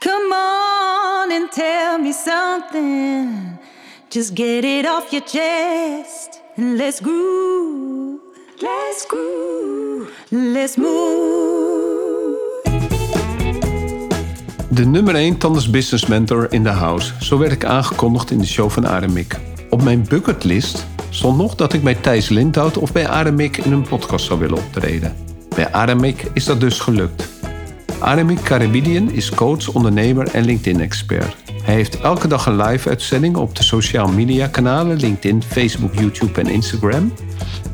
Come on and tell me something. Just get it off your chest and let's groove. Let's groove. Let's move. De nummer 1 Tanders Business Mentor in de house. Zo werd ik aangekondigd in de show van Aremik. Op mijn bucketlist stond nog dat ik bij Thijs Lindhout of bij Aremik in een podcast zou willen optreden. Bij Aremik is dat dus gelukt. Aremik Caribidian is coach, ondernemer en LinkedIn-expert. Hij heeft elke dag een live-uitzending op de social media kanalen LinkedIn, Facebook, YouTube en Instagram.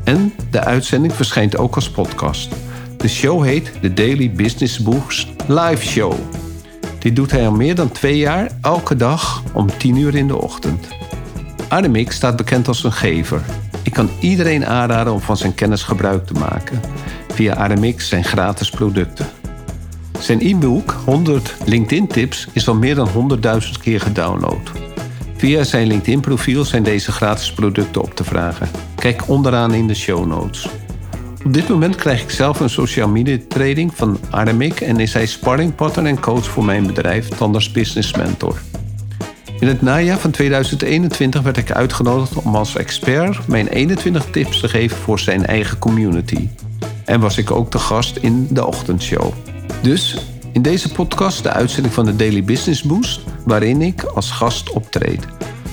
En de uitzending verschijnt ook als podcast. De show heet The Daily Business Boost Live Show. Dit doet hij al meer dan twee jaar, elke dag om 10 uur in de ochtend. Arnemik staat bekend als een gever. Ik kan iedereen aanraden om van zijn kennis gebruik te maken. Via Arnemik zijn gratis producten. Zijn e-book 100 LinkedIn-tips is al meer dan 100.000 keer gedownload. Via zijn LinkedIn-profiel zijn deze gratis producten op te vragen. Kijk onderaan in de show notes. Op dit moment krijg ik zelf een social media training van Arnemik en is hij sparringpartner en coach voor mijn bedrijf Tanders Business Mentor. In het najaar van 2021 werd ik uitgenodigd om als expert mijn 21 tips te geven voor zijn eigen community. En was ik ook de gast in de ochtendshow. Dus in deze podcast de uitzending van de Daily Business Boost, waarin ik als gast optreed.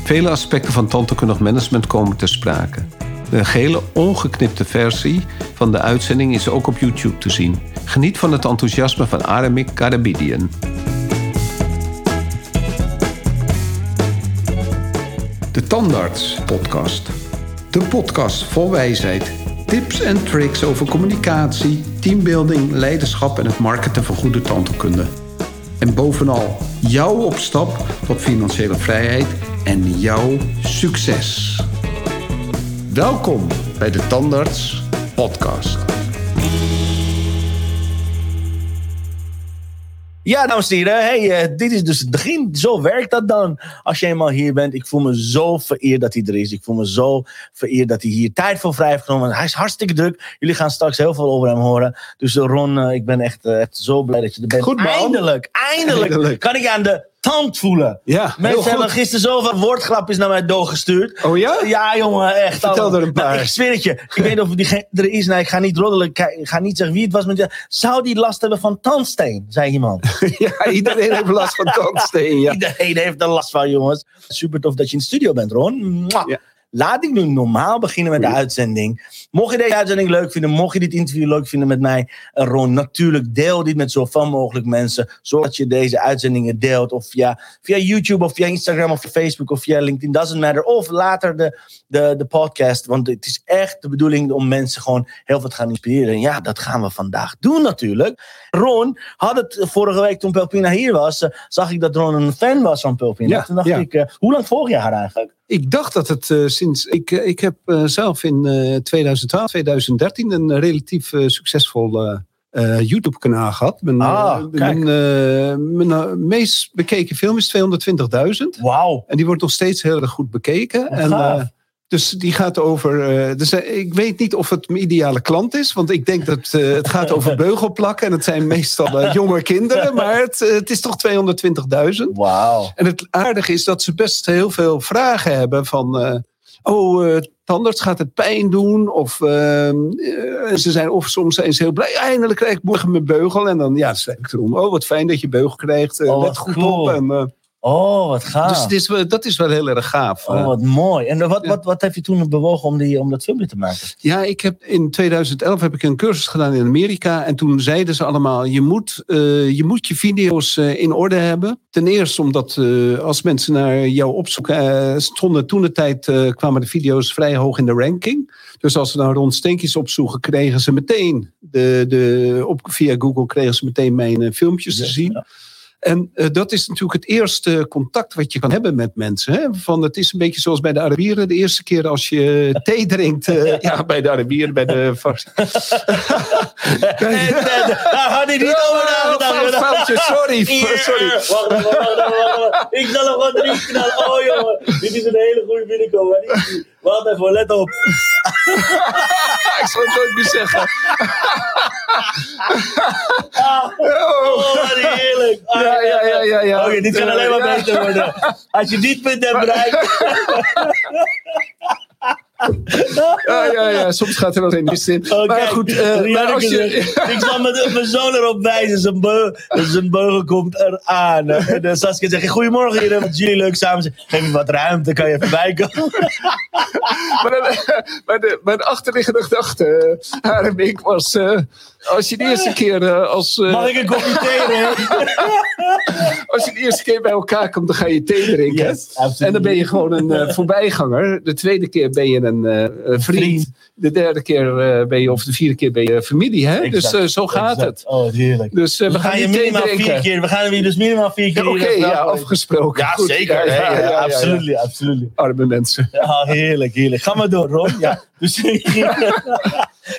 Vele aspecten van tandheelkundig management komen ter sprake. De gehele ongeknipte versie van de uitzending is ook op YouTube te zien. Geniet van het enthousiasme van Aramik Karabidian. De Tandarts Podcast. De podcast vol wijsheid, tips en tricks over communicatie, teambuilding, leiderschap en het marketen van goede tandheelkunde. En bovenal jouw opstap tot financiële vrijheid en jouw succes. Welkom bij de Tandarts Podcast. Ja, dames en heren, hey, eh, dit is dus het begin. Zo werkt dat dan als je eenmaal hier bent. Ik voel me zo vereerd dat hij er is. Ik voel me zo vereerd dat hij hier tijd voor vrij heeft genomen. Hij is hartstikke druk. Jullie gaan straks heel veel over hem horen. Dus eh, Ron, eh, ik ben echt, echt zo blij dat je er bent. Goed, man. eindelijk, eindelijk, Eindelijk. kan ik aan de tand voelen. Ja, Mensen hebben gisteren zoveel woordgrapjes naar mij doorgestuurd. Oh ja? Ja, jongen, echt. Vertel allemaal. er een paar. Nou, ik zweer het je. Ik weet niet of die er is. Nee, ik ga niet roddelen. Ik ga, niet zeggen wie het was. Maar zou die last hebben van tandsteen? Zei iemand. Ja, iedereen heeft last van tandsteen. Ja. Iedereen heeft er last van, jongens. Super tof dat je in de studio bent, Ron. Mwah. Ja. Laat ik nu normaal beginnen met de uitzending. Mocht je deze uitzending leuk vinden, mocht je dit interview leuk vinden met mij en Ron, natuurlijk deel dit met zoveel mogelijk mensen. Zodat je deze uitzendingen deelt. Of via, via YouTube, of via Instagram, of via Facebook, of via LinkedIn. Doesn't matter. Of later de, de, de podcast. Want het is echt de bedoeling om mensen gewoon heel veel te gaan inspireren. En ja, dat gaan we vandaag doen natuurlijk. Ron had het vorige week toen Pelpina hier was, eh, zag ik dat Ron een fan was van Pelpina. Ja, toen dacht ja. ik, eh, hoe lang volg je haar eigenlijk? Ik dacht dat het eh, sinds. Ik, ik heb zelf in eh, 2012, 2013 een relatief succesvol YouTube-kanaal gehad. Mijn, Ah, mijn, mijn meest bekeken film is 220.000. Wauw. En die wordt nog steeds heel erg goed bekeken. Wat En, dus die gaat over. eh, dus, eh, ik weet niet of het mijn ideale klant is. Want ik denk dat eh, het gaat over beugelplakken. En het zijn meestal jonge kinderen. Maar het, het is toch 220.000. Wauw. En het aardige is dat ze best heel veel vragen hebben van... oh, tandarts gaat het pijn doen? Of ze zijn of soms zijn ze heel blij. Eindelijk krijg ik morgen mijn beugel. En dan ja, zeg ik erom. Oh, wat fijn dat je beugel krijgt. Oh, let goed cool. op. En, Oh, wat gaaf. Dus het is, dat is wel heel erg gaaf. Oh, wat mooi. En wat, Ja. wat, wat heb je toen bewogen om, die, om dat filmpje te maken? Ja, ik heb in 2011 heb ik een cursus gedaan in Amerika. En toen zeiden ze allemaal: je moet, eh, je, moet je video's eh, in orde hebben. Ten eerste omdat eh, als mensen naar jou opzoeken, stonden toen de tijd kwamen de video's vrij hoog in de ranking. Dus als ze dan rond steentjes opzoeken, kregen ze meteen de, de, op, via Google kregen ze meteen mijn filmpjes te zien. Ja. En eh, dat is natuurlijk het eerste contact wat je kan hebben met mensen. Hè? Van, het is een beetje zoals bij de Arabieren. De eerste keer als je thee drinkt. eh, ja, bij de Arabieren, bij de... en, daar had ik niet over nagedacht. Sorry, sorry. Wacht wacht wacht. Ik zal gewoon drie knallen. Oh jongen, dit is een hele goede binnenkomen. Wacht even, let op. Ik zal het nooit meer zeggen. Oh, wat heerlijk. Oh, Ja, ja, ja, ja, ja. Oké, dit kan alleen maar beter worden. Als je dit punt hebt bereikt. Ja, ja, ja, soms gaat er wel geen mis in. Oh, maar kijk, goed, eh, maar als je... zegt, ik zal mijn, mijn zoon erop wijzen. Zijn, beugel, zijn beugel komt eraan. En uh, Saskia zegt, goedemorgen hier, wat jullie leuk samen zijn. Geef me wat ruimte, kan je even bijkomen. Maar, maar, de, maar de achterliggende gedachte, uh, Harem, ik was... eh, als je de eerste keer eh, als... eh, Mag ik een kopje thee drinken? Als je de eerste keer bij elkaar komt, dan ga je thee drinken. Yes, absoluut. en dan ben je gewoon een eh, voorbijganger. De tweede keer ben je een eh, vriend. Vriend. De derde keer eh, ben je, of de vierde keer ben je familie. Hè? Dus Exact, eh, zo gaat exact. het. Oh, heerlijk. Dus we we gaan gaan je minimaal vier drinken. keer. We gaan hier dus minimaal vier keer. Ja, Oké, ja, afgesproken. Ja, Goed. zeker. Ja, ja, ja, ja, ja. absoluut, absoluut. Arme mensen. Ja, heerlijk, heerlijk. Ga maar door, Rob. Ja. Dus,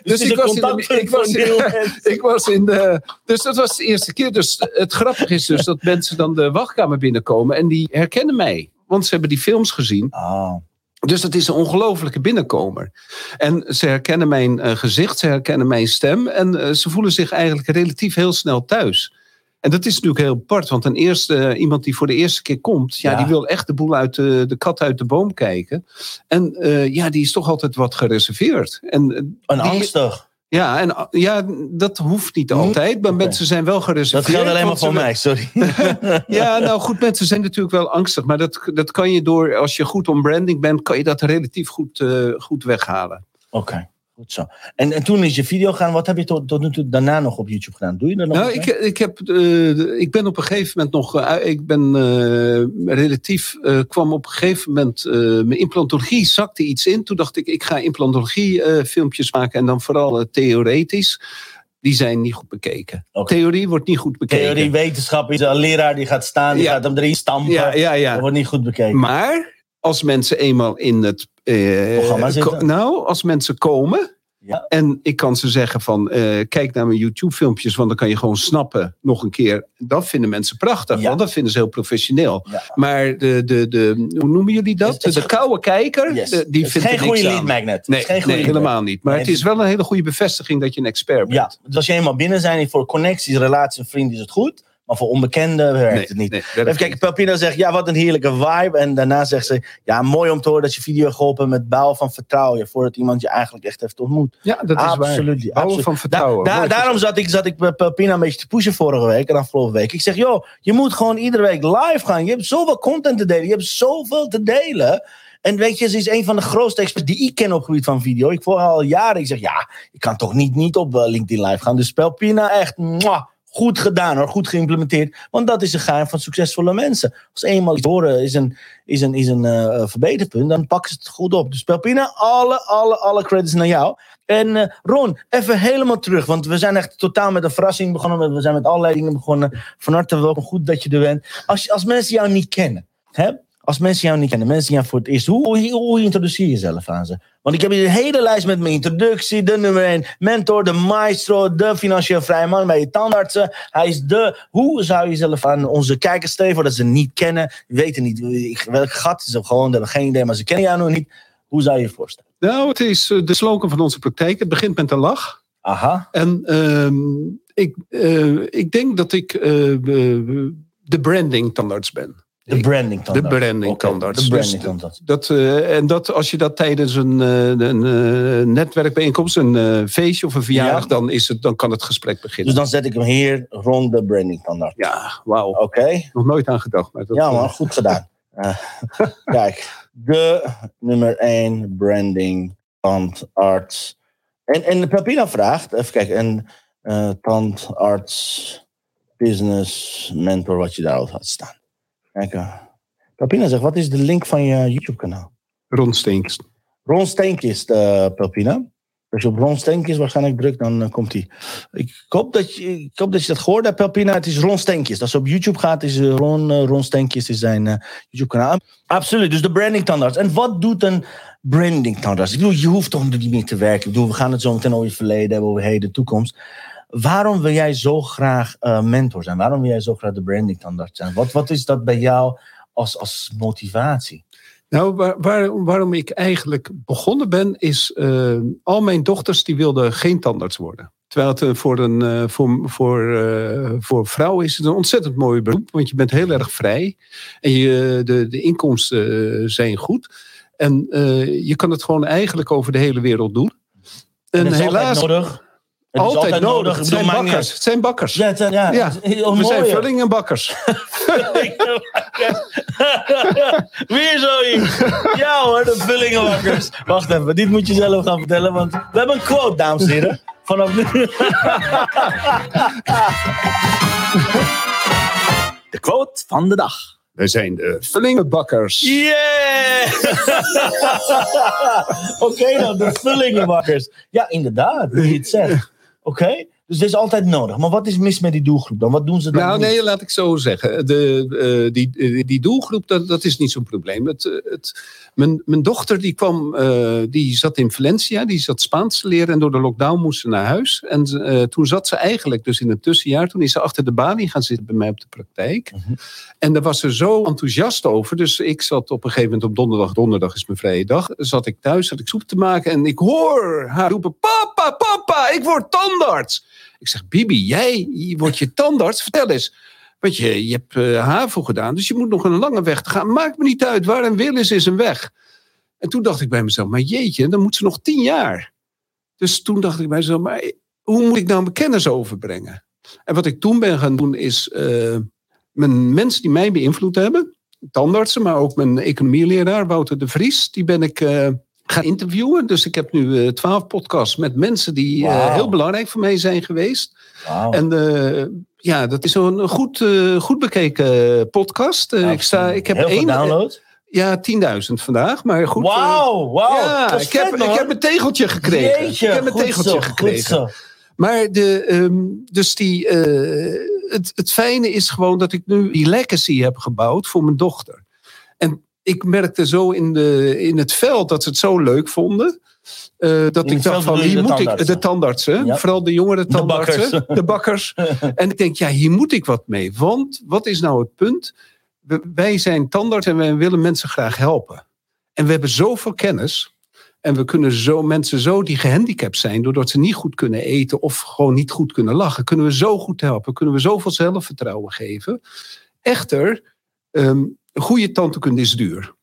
dus, Dus ik was, in de, ik, was in, in ik was in de. Dus dat was de eerste keer. Dus het grappige is dus dat mensen dan de wachtkamer binnenkomen en die herkennen mij. Want ze hebben die films gezien. Ah, Dus dat is een ongelofelijke binnenkomer. En ze herkennen mijn eh, gezicht, ze herkennen mijn stem. En eh, ze voelen zich eigenlijk relatief heel snel thuis. En dat is natuurlijk heel apart, want een eerste, eh, iemand die voor de eerste keer komt, ja, Ja. die wil echt de boel uit de, de kat uit de boom kijken. En eh, ja, die is toch altijd wat gereserveerd. En, eh, die- angstig. Ja, en ja, dat hoeft niet altijd, maar mensen zijn wel Dat gereserveerd. geldt alleen maar voor mij, sorry. ja, nou goed, mensen zijn natuurlijk wel angstig. Maar dat, dat kan je door, als je goed om branding bent, kan je dat relatief goed, goed weghalen. Oké, goed zo. En, en toen is je video gaan. Wat heb je tot, tot nu toe daarna nog op YouTube gedaan? Doe je dat nog? Nou, ik, ik, heb, eh, ik ben op een gegeven moment nog. eh, ik ben eh, relatief. kwam op een gegeven moment. mijn implantologie zakte iets in. Toen dacht ik, ik ga implantologie filmpjes maken. En dan vooral theoretisch. Die zijn niet goed bekeken. Theorie wordt niet goed bekeken. Theorie, wetenschap is een leraar die gaat staan, die Ja. gaat hem erin stampen. Ja, ja, ja. Dat wordt niet goed bekeken. Maar als mensen eenmaal in het eh, Programma zitten. ko- nou, als mensen komen Ja. en ik kan ze zeggen van eh, kijk naar mijn YouTube-filmpjes, want dan kan je gewoon snappen nog een keer. Dat vinden mensen prachtig, Ja. want dat vinden ze heel professioneel. Ja. Maar de, de, de, hoe noemen jullie dat? Het de koude kijker, Yes. de- die vindt geen goede lead magnet. Nee, geen nee helemaal niet. Maar Nee, het is wel een hele goede bevestiging dat je een expert bent. Ja, dus als je eenmaal binnen zijn voor connecties, relaties en vrienden is het goed. Maar voor onbekenden werkt Nee, het niet. nee, Even kijken, Pelpina zegt, ja, wat een heerlijke vibe. En daarna zegt ze, ja, mooi om te horen dat je video geholpen met bouwen van vertrouwen. Voordat iemand je eigenlijk echt heeft ontmoet. Ja, dat is waar. Absoluut. Bouwen absoluut. van vertrouwen. da- daarom zat ik, zat ik bij Pelpina een beetje te pushen vorige week en afgelopen week. Ik zeg, joh, je moet gewoon iedere week live gaan. Je hebt zoveel content te delen. Je hebt zoveel te delen. En weet je, ze is een van de grootste experts die ik ken op het gebied van video. Ik volg haar al jaren. Ik zeg, ja, ik kan toch niet, niet op eh, LinkedIn live gaan. Dus Pelpina, echt, mwah, goed gedaan hoor. Goed geïmplementeerd. Want dat is een geheim van succesvolle mensen. Als eenmaal iets horen is een, is een, is een eh, verbeterpunt, dan pakken ze het goed op. Dus Pelpina, alle, alle, alle credits naar jou. En eh, Ron, even helemaal terug. Want we zijn echt totaal met een verrassing begonnen. We zijn met allerlei dingen begonnen. Van harte welkom, goed dat je er bent. Als, als mensen jou niet kennen, hè? Als mensen jou niet kennen, mensen jou voor het eerst, hoe, hoe, hoe introduceer je jezelf aan ze? Want ik heb hier een hele lijst met mijn introductie, de nummer 1, mentor, de maestro, de financieel vrije man bij je tandartsen. Hij is de, hoe zou je jezelf aan onze kijkers stellen dat ze niet kennen, weten niet welk gat is er gewoon, ze hebben geen idee, maar ze kennen jou nog niet. Hoe zou je je voorstellen? Nou, het is eh, de slogan van onze praktijk. Het begint met een lach. Aha, En ehm, ik, eh, ik denk dat ik eh, de branding tandarts ben. De branding De tandarts. branding. De branding tandarts. dat, eh, en dat als je dat tijdens een, eh, een eh, netwerkbijeenkomst, een feestje of een verjaardag, Ja. dan, is het, dan kan het gesprek beginnen. Dus dan zet ik hem hier rond de branding tandarts. ja, wauw. Oké. Nog nooit aan gedacht. Maar dat, Ja, man, goed gedaan. Kijk, de nummer 1 branding tandarts. En, en Papina vraagt, even kijken, en eh, tandarts business mentor, wat je daarop had staan. Kijk, eh, Papina zegt, wat is de link van je YouTube-kanaal? Ron Steenks. Ron Steenkist, eh Pelpina. Als je op Ron Steenkist waarschijnlijk drukt, dan eh, komt hij. Ik hoop, dat je, ik hoop dat je dat gehoord hebt, Pelpina. Het is Ron Steenkist. Als je op YouTube gaat, is Ron, Ron Steenkist is zijn YouTube-kanaal. Absoluut, dus de branding tandarts. En wat doet een branding tandarts? Ik bedoel, je hoeft toch niet meer te werken. Ik bedoel, we gaan het zo meteen over je verleden hebben, over heden, toekomst. Waarom wil jij zo graag eh, mentor zijn? Waarom wil jij zo graag de branding tandarts zijn? Wat, wat is dat bij jou als, als motivatie? Nou, waar, waar- waarom ik eigenlijk begonnen ben, is eh, al mijn dochters die wilden geen tandarts worden. Terwijl het eh, voor, een, voor, voor, voor vrouwen is het een ontzettend mooi beroep. Want je bent heel erg vrij. En je, de, de inkomsten zijn goed. En je kan het gewoon eigenlijk over de hele wereld doen. En, helaas nodig. Het is altijd nodig. Het zijn bakkers. Het zijn bakkers. Ja, het zijn, ja, Ja, is We zijn mooi. vulling en bakkers. Weer zoiets. Ja hoor, de vullingenwakkers. Wacht even, dit moet je zelf gaan vertellen, want we hebben een quote, dames en heren. Vanaf nu. De quote van de dag. We zijn de vullingenbakkers. Yeah! Oké dan, de vullingenwakkers. Ja, inderdaad, hoe je het zegt. Oké, dus dit is altijd nodig. Maar wat is mis met die doelgroep dan? Wat doen ze dan Nou, niet? nee, laat ik zo zeggen. De, eh, die, die, die doelgroep, dat, dat is niet zo'n probleem. Het, eh, het, mijn, mijn dochter die kwam, eh, die zat in Valencia, die zat Spaans te leren en door de lockdown moest ze naar huis. En eh, toen zat ze eigenlijk dus in het tussenjaar, toen is ze achter de balie gaan zitten bij mij op de praktijk. En daar was ze zo enthousiast over. Dus ik zat op een gegeven moment op donderdag, donderdag is mijn vrije dag, zat ik thuis, zat ik soep te maken en ik hoor haar roepen, papa, papa, ik word tandarts. Ik zeg, Bibi, jij wordt je tandarts? Vertel eens. Want je, je hebt HAVO gedaan, dus je moet nog een lange weg te gaan. Maakt me niet uit, waar een wil is, is een weg. En toen dacht ik bij mezelf, maar jeetje, dan moet ze nog tien jaar. Dus toen dacht ik bij mezelf, maar hoe moet ik nou mijn kennis overbrengen? En wat ik toen ben gaan doen is, eh, mijn mensen die mij beïnvloed hebben, tandartsen, maar ook mijn economieleraar Wouter de Vries, die ben ik eh, gaan interviewen. Dus ik heb nu twaalf podcasts met mensen die heel belangrijk voor mij zijn geweest. Wauw. En ja, dat is zo'n goed, eh, goed bekeken podcast. Eh, ik, sta, ik heb Heel één, downloads. ja, 10.000 vandaag, maar goed. eh, Wauw, wauw. ja, ik heb, ik heb een tegeltje gekregen. Jeetje, ik heb een tegeltje zo, gekregen. Maar de, ehm, dus die, het, het fijne is gewoon dat ik nu die legacy heb gebouwd voor mijn dochter. En ik merkte zo in, de, in het veld dat ze het zo leuk vonden. Eh, dat ik dacht van, hier moet ik, de tandartsen, Ja. vooral de jongere De bakkers. tandartsen, de bakkers. en ik denk, ja, hier moet ik wat mee. Want wat is nou het punt? We- wij zijn tandarts en wij willen mensen graag helpen. En we hebben zoveel kennis. En we kunnen zo mensen zo die gehandicapt zijn, doordat ze niet goed kunnen eten of gewoon niet goed kunnen lachen, kunnen we zo goed helpen. Kunnen we zoveel zelfvertrouwen geven. Echter, een goede tandheelkunde is duur.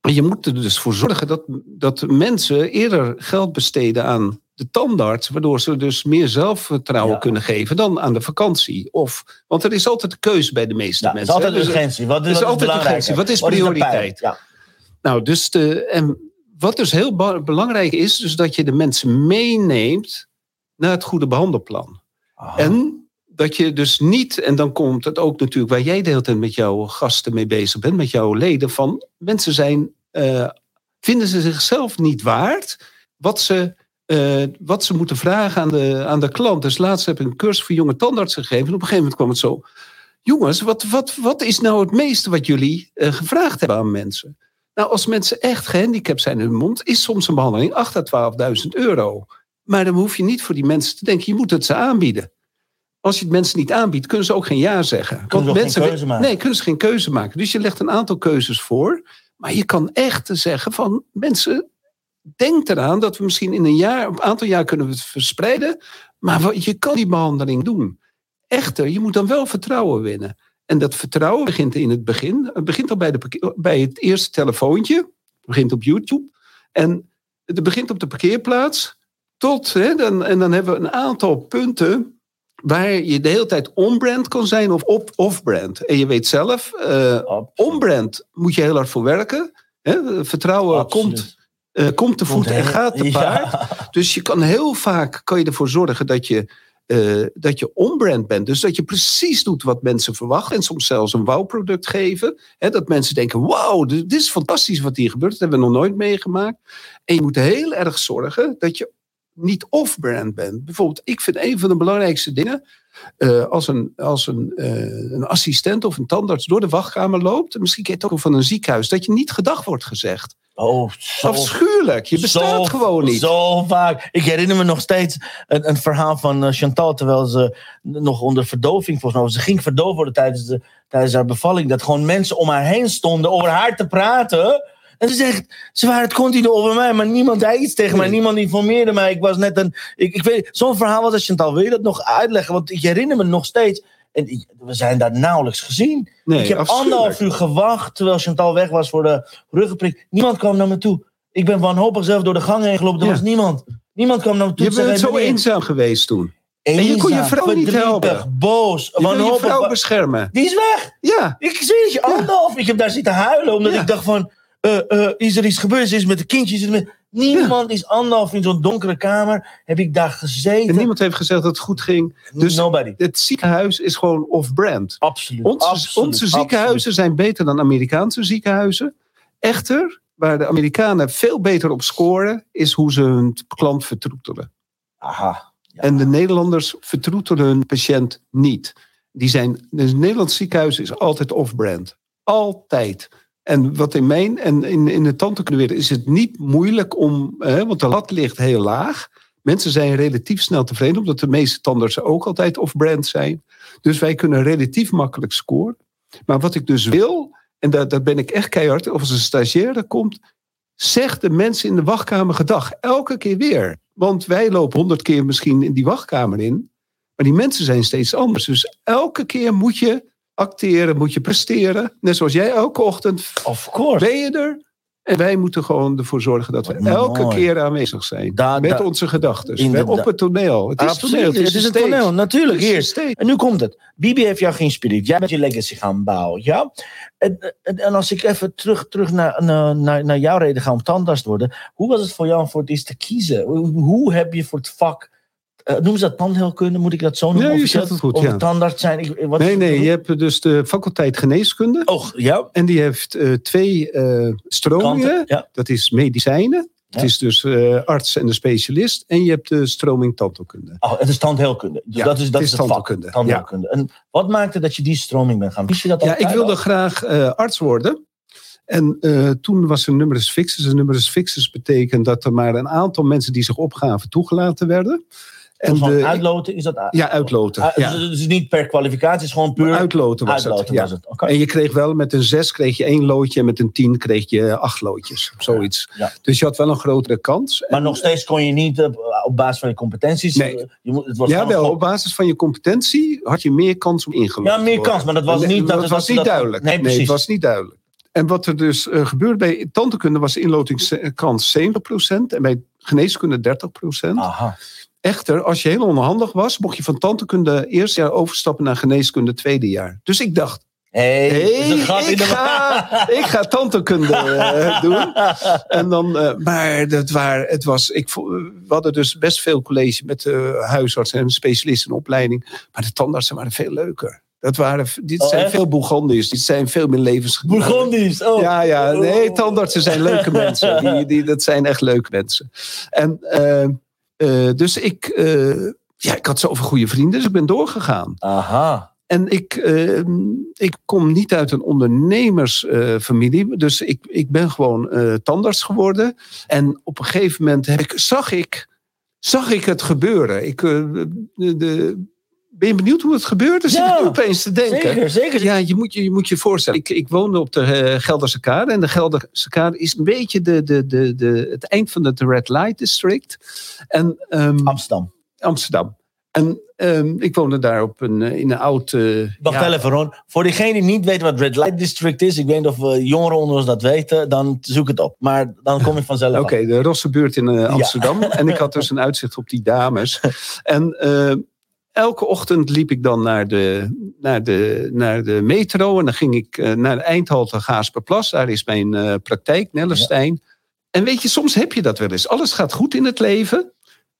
Je moet er dus voor zorgen dat, dat mensen eerder geld besteden aan de tandarts, waardoor ze dus meer zelfvertrouwen Ja. kunnen geven dan aan de vakantie. Of, want er is altijd een keuze bij de meeste Ja, het is mensen. altijd. Dus- urgentie. Wat, is wat altijd urgentie. Wat is de prioriteit? Ja. Nou, dus de, en wat dus heel belangrijk is, dus dat je de mensen meeneemt naar het goede behandelplan. En dat je dus niet, en dan komt het ook natuurlijk waar jij de hele tijd met jouw gasten mee bezig bent, met jouw leden, van mensen zijn, eh, vinden ze zichzelf niet waard wat ze, eh, wat ze moeten vragen aan de, aan de klant. Dus laatst heb ik een cursus voor jonge tandartsen gegeven en op een gegeven moment kwam het zo, jongens, wat, wat, wat is nou het meeste wat jullie eh, gevraagd hebben aan mensen? Nou, als mensen echt gehandicapt zijn in hun mond, is soms een behandeling 8.000 à 12.000 euro. Maar dan hoef je niet voor die mensen te denken, je moet het ze aanbieden. Als je het mensen niet aanbiedt, kunnen ze ook geen ja zeggen. Kunnen ze ook mensen geen keuze maken. Nee, kunnen ze geen keuze maken. Dus je legt een aantal keuzes voor. Maar je kan echt zeggen van mensen, denk eraan dat we misschien in een jaar, een aantal jaar kunnen we het verspreiden. Maar je kan die behandeling doen. Echter, je moet dan wel vertrouwen winnen. En dat vertrouwen begint in het begin. Het begint al bij, de, bij het eerste telefoontje. Het begint op YouTube. En het begint op de parkeerplaats. Tot, hè, dan, en dan hebben we een aantal punten waar je de hele tijd on-brand kan zijn of op- off-brand. En je weet zelf, Absoluut. on-brand moet je heel hard voor werken. Hè? Vertrouwen Absoluut. komt, eh, komt te voet en gaat te Ja. paard. Dus je kan heel vaak kan je ervoor zorgen dat je, eh, dat je on-brand bent. Dus dat je precies doet wat mensen verwachten. En soms zelfs een wow-product geven. Hè, dat mensen denken, wauw, dit is fantastisch wat hier gebeurt. Dat hebben we nog nooit meegemaakt. En je moet heel erg zorgen dat je niet off-brand bent. Bijvoorbeeld, ik vind een van de belangrijkste dingen... eh, als een, als een, eh, een assistent of een tandarts door de wachtkamer loopt... en misschien ken je het ook van een ziekenhuis... dat je niet gedag wordt gezegd. Oh, zo, Afschuwelijk. Je bestaat zo- gewoon niet. Zo vaak. Ik herinner me nog steeds een, een verhaal van eh, Chantal... terwijl ze nog onder verdoving volgens mij... Ze ging verdoofd worden tijdens, de, tijdens haar bevalling. Dat gewoon mensen om haar heen stonden over haar te praten... En ze zegt, ze waren het continu over mij, maar niemand zei iets tegen mij. Niemand informeerde mij. Ik was net een, ik, ik weet, zo'n verhaal was als je het al wil je dat nog uitleggen? Want ik herinner me nog steeds. En we zijn daar nauwelijks gezien. Nee, ik heb anderhalf uur gewacht terwijl Chantal weg was voor de ruggenprik. Niemand kwam naar me toe. Ik ben wanhopig zelf door de gang heen gelopen. Er Ja. was niemand. Niemand kwam naar me toe. Je bent zo eenzaam geweest toen. En je kon je vrouw niet helpen. boos, Je je vrouw beschermen. Die is weg. Ja, Ik zweer het je, anderhalf. Ik heb daar zitten huilen omdat Ja. ik dacht van... eh, eh, is er iets gebeurd? Is met de kindjes? Niemand is anderhalf in zo'n donkere kamer. Heb ik daar gezeten. en niemand heeft gezegd dat het goed ging. Dus Nobody. het ziekenhuis is gewoon off-brand. Absoluut. Onze, absoluut, onze ziekenhuizen zijn beter dan Amerikaanse ziekenhuizen. Echter, waar de Amerikanen veel beter op scoren, is hoe ze hun klant vertroetelen. Aha. Ja. En de Nederlanders vertroetelen hun patiënt niet. Die zijn, dus het Nederlands ziekenhuis is altijd off-brand. Altijd. En wat in mijn en in, in de tandheelkundewereld is het niet moeilijk om, hè, want de lat ligt heel laag. Mensen zijn relatief snel tevreden, omdat de meeste tandartsen ook altijd off-brand zijn. Dus wij kunnen relatief makkelijk scoren. Maar wat ik dus wil, en daar, daar ben ik echt keihard, of als een stagiaire komt, zeg de mensen in de wachtkamer gedag. Elke keer weer. Want wij lopen honderd keer misschien in die wachtkamer in. Maar die mensen zijn steeds anders. Dus elke keer moet je acteren, moet je presteren. Net zoals jij elke ochtend Of course. ben je er. En wij moeten gewoon ervoor zorgen dat we elke keer aanwezig zijn. Da- met da- onze gedachten. Op het toneel. Het is Absoluut. toneel. Het is een stage. toneel. Natuurlijk. Hier. stage. En nu komt het. Bibi heeft jou geïnspireerd. Jij bent je legacy gaan bouwen. Ja? En, en, en als ik even terug, terug naar, naar, naar, naar jouw reden ga om tandarts te worden. Hoe was het voor jou om voor het eerst te kiezen? Hoe, hoe heb je voor het vak... eh, noemen ze dat tandheelkunde? Moet ik dat zo noemen? Je zegt het goed, Of ja. een tandarts zijn? Ik, wat Nee, nee. het? Je hebt dus de faculteit geneeskunde. Oh, ja. En die heeft eh, twee eh, stromingen. Ja. Dat is medicijnen. Ja. Het is dus eh, arts en de specialist. En je hebt de stroming tandheelkunde. Oh, het is tandheelkunde. Dus Ja, dat is, dat het is is het vak. tandheelkunde, Tandheelkunde. En wat maakte dat je die stroming bent gaan? Wist je dat Ja, ik wilde al? graag arts worden. En toen was er numerus fixus. En numerus fixus betekent dat er maar een aantal mensen die zich opgaven toegelaten werden. En de, uitloten is dat? ja, uitloten. Ah, ja. Dus, dus niet per kwalificatie, is gewoon puur Uitloten was uitloten het. Ja. was het. En je kreeg wel met een zes kreeg je één loodje en met een tien kreeg je acht loodjes. Zoiets. Ja. Dus je had wel een grotere kans. Maar nog steeds kon je niet eh, op basis van je competenties. Nee. eh, Je moet, het was Ja, wel. een Op basis van je competentie had je meer kans om ingelopen Ja, meer kans, maar dat was Nee, niet- dat- was dat- niet dat- duidelijk. nee, precies. het was niet duidelijk. En wat er dus gebeurde bij tandheelkunde was inlotingskans 70% en bij geneeskunde 30%. Aha. Echter, als je heel onhandig was, mocht je van tandheelkunde eerste jaar overstappen naar geneeskunde tweede jaar. Dus ik dacht, Hey, ik, ga, ik ga tandheelkunde eh, doen. En dan, eh, maar dat waar, het was, ik, we hadden dus best veel college met uh, huisartsen en specialisten in opleiding. Maar de tandartsen waren veel leuker. Dat waren, dit Oh, zijn echt? veel Bourgondiërs, dit zijn veel meer levens. Bourgondisch. Oh. Ja, ja, nee, Oh. tandartsen zijn leuke mensen. Die, die, dat zijn echt leuke mensen. En eh, dus ik, eh, ja, ik had zoveel goede vrienden, dus ik ben doorgegaan. Aha. En ik, eh, ik kom niet uit een ondernemersfamilie. dus ik, ik ben gewoon eh, tandarts geworden. En op een gegeven moment heb ik, zag, ik, zag ik het gebeuren. Ik, de, ben je benieuwd hoe het? Er zit Ja, ik opeens te denken. Zeker, zeker. Ja, je moet je, je moet je voorstellen. Ik, ik woonde op de eh, Gelderse Kade. En de Gelderse Kade is een beetje de, de, de, de, het eind van het Red Light District. En, ehm, Amsterdam. Amsterdam. En ehm, ik woonde daar op een, eh, in een oud... eh, Wacht ja, even, Ron. Voor diegenen die niet weten wat Red Light District is, ik weet niet of eh, jongeren onder ons dat weten, dan zoek het op. Maar dan kom je vanzelf Oké, de Rossenbuurt in eh, Amsterdam. En ik had dus een uitzicht op die dames. En elke ochtend liep ik dan naar de, naar de, naar de metro. En dan ging ik eh, naar de eindhalte Gaasperplas. Daar is mijn eh, praktijk, Nellestein. En weet je, soms heb je dat wel eens. Alles gaat goed in het leven.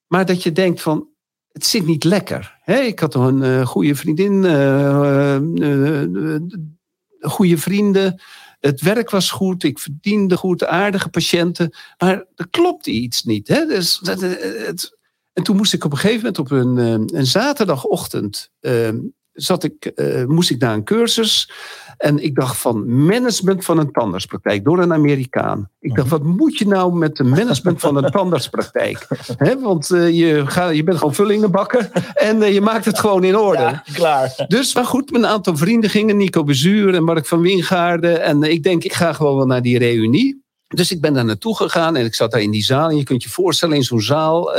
Maar dat je denkt van, het zit niet lekker. Hè, ik had een eh, goede vriendin, eh, goede vrienden. Het werk was goed, ik verdiende goed, aardige patiënten. Maar er klopte iets niet. Hè? Dus, dat, eh, het, en toen moest ik op een gegeven moment op een, eh, een zaterdagochtend... eh, zat ik, eh, moest ik naar een cursus. En ik dacht van management van een tandartspraktijk door een Amerikaan. Ik dacht, wat moet je nou met de management van een tandartspraktijk? Want eh, je, ga, je bent gewoon vullingen bakken en eh, je maakt het gewoon in orde. Ja, klaar. Dus, maar goed, een aantal vrienden gingen. Nico Bezuur en Mark van Wingaarden. En ik denk, ik ga gewoon wel naar die reunie. Dus ik ben daar naartoe gegaan en ik zat daar in die zaal. En je kunt je voorstellen, in zo'n zaal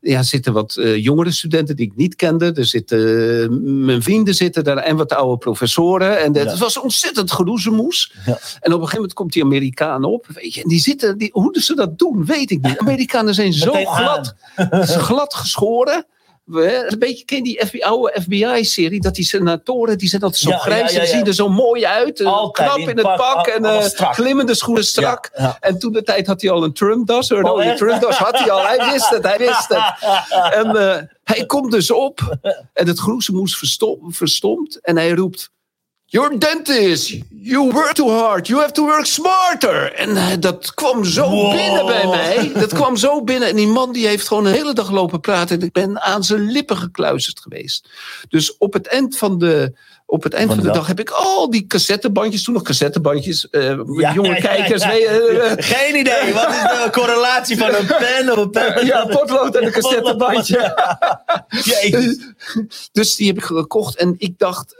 ja, zitten wat eh, jongere studenten die ik niet kende. Er zitten, mijn vrienden zitten daar en wat oude professoren. En het Ja. was ontzettend geroezemoes. Ja. En op een gegeven moment komt die Amerikaan op. Weet je, en die zitten, die, hoe ze dat doen, weet ik niet. Amerikanen zijn zo Meteen glad, glad geschoren. Een beetje, ken die FBI, oude FBI-serie? Dat die senatoren, die zijn altijd zo Ja, grijs. ja, ja, en zien er zo mooi uit. eh, Altijd knap in in het pak, En strak. glimmende schoenen strak. En toen de tijd had hij al een Trump-das. Een Oh, rode echt? Trump-das had hij al. Hij wist het, hij wist het. En eh, hij komt dus op. En het groezemoes verstom, verstomt. En hij roept... You're dentist. You work too hard. You have to work smarter. En eh, dat kwam zo Wow. binnen bij mij. Dat kwam zo binnen. En die man die heeft gewoon een hele dag lopen praten. En ik ben aan zijn lippen gekluisterd geweest. Dus op het eind van de, op het eind van de dag. dag heb ik al die cassettebandjes. Toen nog cassettebandjes. eh, Ja, jonge ja, kijkers. ja. eh, Geen idee. Wat is de correlatie van een pen of een pen? ja, potlood en een cassettebandje. Dus die heb ik gekocht en ik dacht...